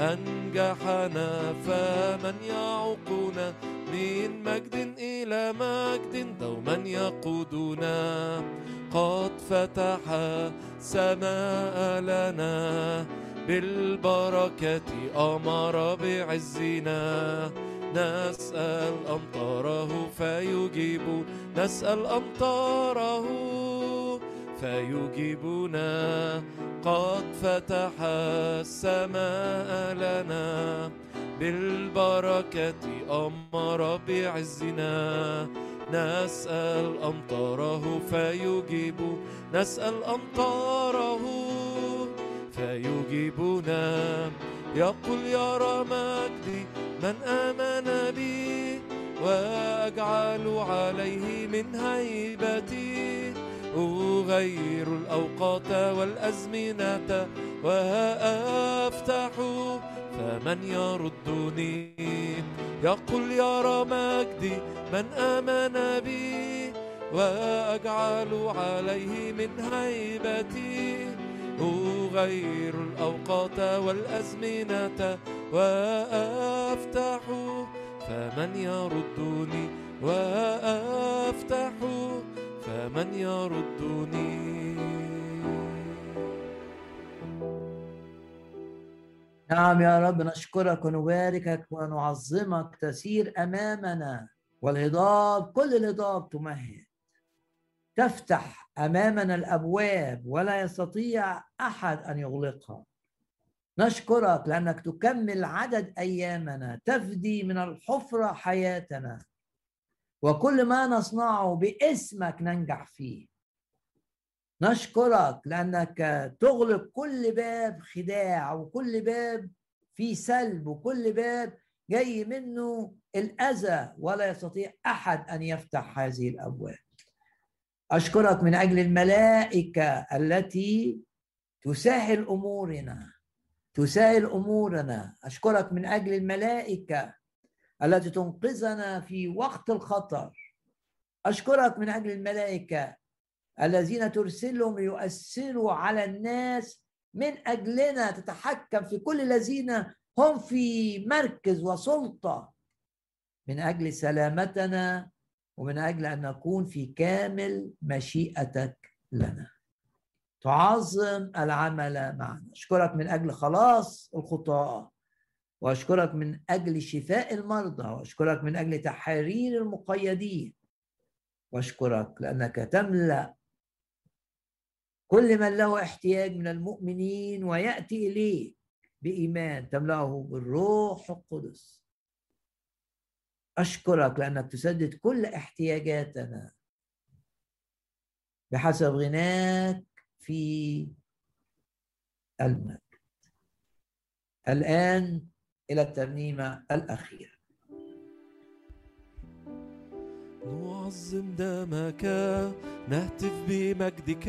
أنجحنا فمن يعوقنا من مجد إلى مجد دوما يقودنا. قد فتح سماء لنا بالبركة أمر بعزنا. نسأل أمطاره فيجيب نسأل أمطاره فيجيبنا قد فتح السماء لنا بالبركة أمر بعزنا نسأل أمطاره فيجيب نسأل أمطاره فيجيبنا يقول يرى مجدي من آمن بي وأجعل عليه من هيبتي. أغير الأوقات والأزمنة وأفتح فمن يردني. يقول يرى مجدي من آمن بي وأجعل عليه من هيبتي. أغير الأوقات والأزمنة وأفتح فمن يردني وأفتح فمن يردني. نعم يا رب نشكرك ونباركك ونعظمك تسير أمامنا والهضاب كل الهضاب تمهد. تفتح أمامنا الأبواب ولا يستطيع أحد أن يغلقها. نشكرك لأنك تكمل عدد أيامنا تفدي من الحفرة حياتنا. وكل ما نصنعه باسمك ننجح فيه. نشكرك لأنك تغلق كل باب خداع وكل باب فيه سلب وكل باب جاي منه الأذى ولا يستطيع أحد أن يفتح هذه الأبواب. أشكرك من أجل الملائكة التي تسهل أمورنا تسهل أمورنا. أشكرك من أجل الملائكة التي تنقذنا في وقت الخطر. أشكرك من أجل الملائكة الذين ترسلهم ليؤثروا على الناس من أجلنا. تتحكم في كل الذين هم في مركز وسلطة. من أجل سلامتنا ومن أجل أن نكون في كامل مشيئتك لنا. تعظم العمل معنا. أشكرك من أجل خلاص الخطاه وأشكرك من أجل شفاء المرضى وأشكرك من أجل تحرير المقيدين. وأشكرك لأنك تملأ كل من له احتياج من المؤمنين ويأتي اليه بإيمان تملأه بالروح القدس. أشكرك لأنك تسدد كل احتياجاتنا بحسب غناك في المجد. الآن إلى الترنيمة الأخيرة. نعظم دمك نهتف بمجدك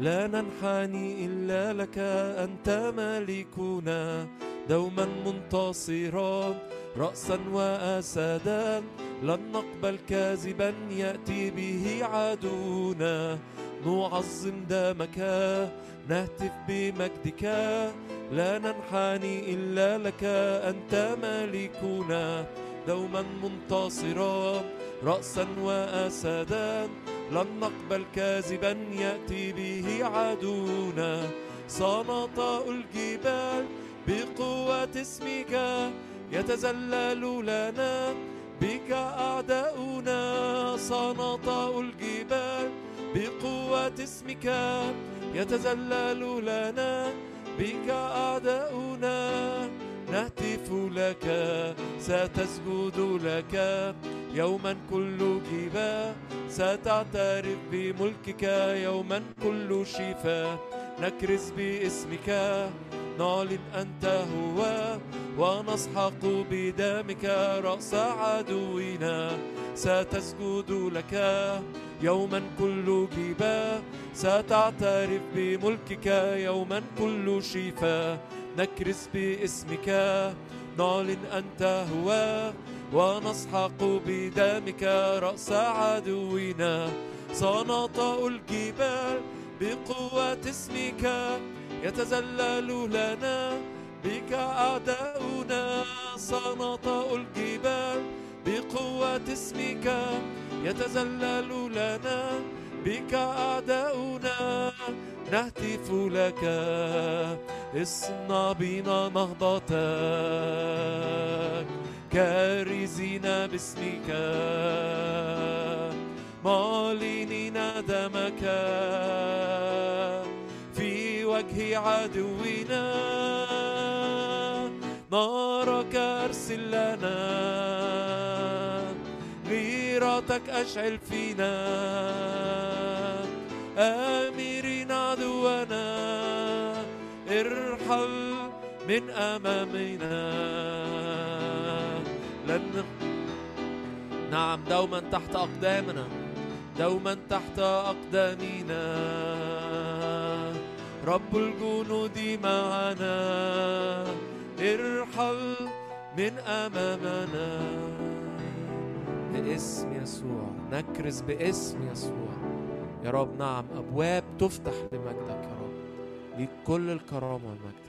لا ننحني إلا لك أنت ملكنا دوما منتصرا رأسا وأسدا لن نقبل كاذبا يأتي به عدونا. نعظم دمك نهتف بمجدك. لا ننحني إلا لك أنت ملكنا. دوما منتصرا رأسا وأسدا لن نقبل كاذبا يأتي به عدونا. سنطأ الجبال بقوة اسمك. يتزلل لنا بك أعداؤنا. سنطأ الجبال بقوة اسمك. يتزلل لنا بك أعداؤنا. نهتف لك ستسجد لك. يوما كل جباه ستعترف بملكك. يوما كل شفاء نكرز باسمك. نعلن أنت هو ونسحق بدمك رأس عدونا. ستسجد لك يوما كل جباه ستعترف بملكك يوما كل شفاء نكرز باسمك نعلن أنت هو ونسحق بدمك رأس عدونا. سنطأ الجبال بقوة اسمك. يتزلل لنا بك أعداؤنا. سنطأ الجبال بقوة اسمك. يتزلل لنا بك أعداؤنا. نهتف لك اصنع بنا نهضتك كارزين باسمك. معلنين دمك. في وجه عدونا. نارك أرسل لنا. ميراتك أشعل فينا. آمرين عدونا. ارحل من أمامنا. لن نعم دوما تحت أقدامنا. دوما تحت أقدامنا. رب الجنود معنا. ارحل من أمامنا. باسم يسوع نكرز باسم يسوع. يا رب نعم أبواب تفتح لمجدك يا رب. ليك كل الكرامة والمجد.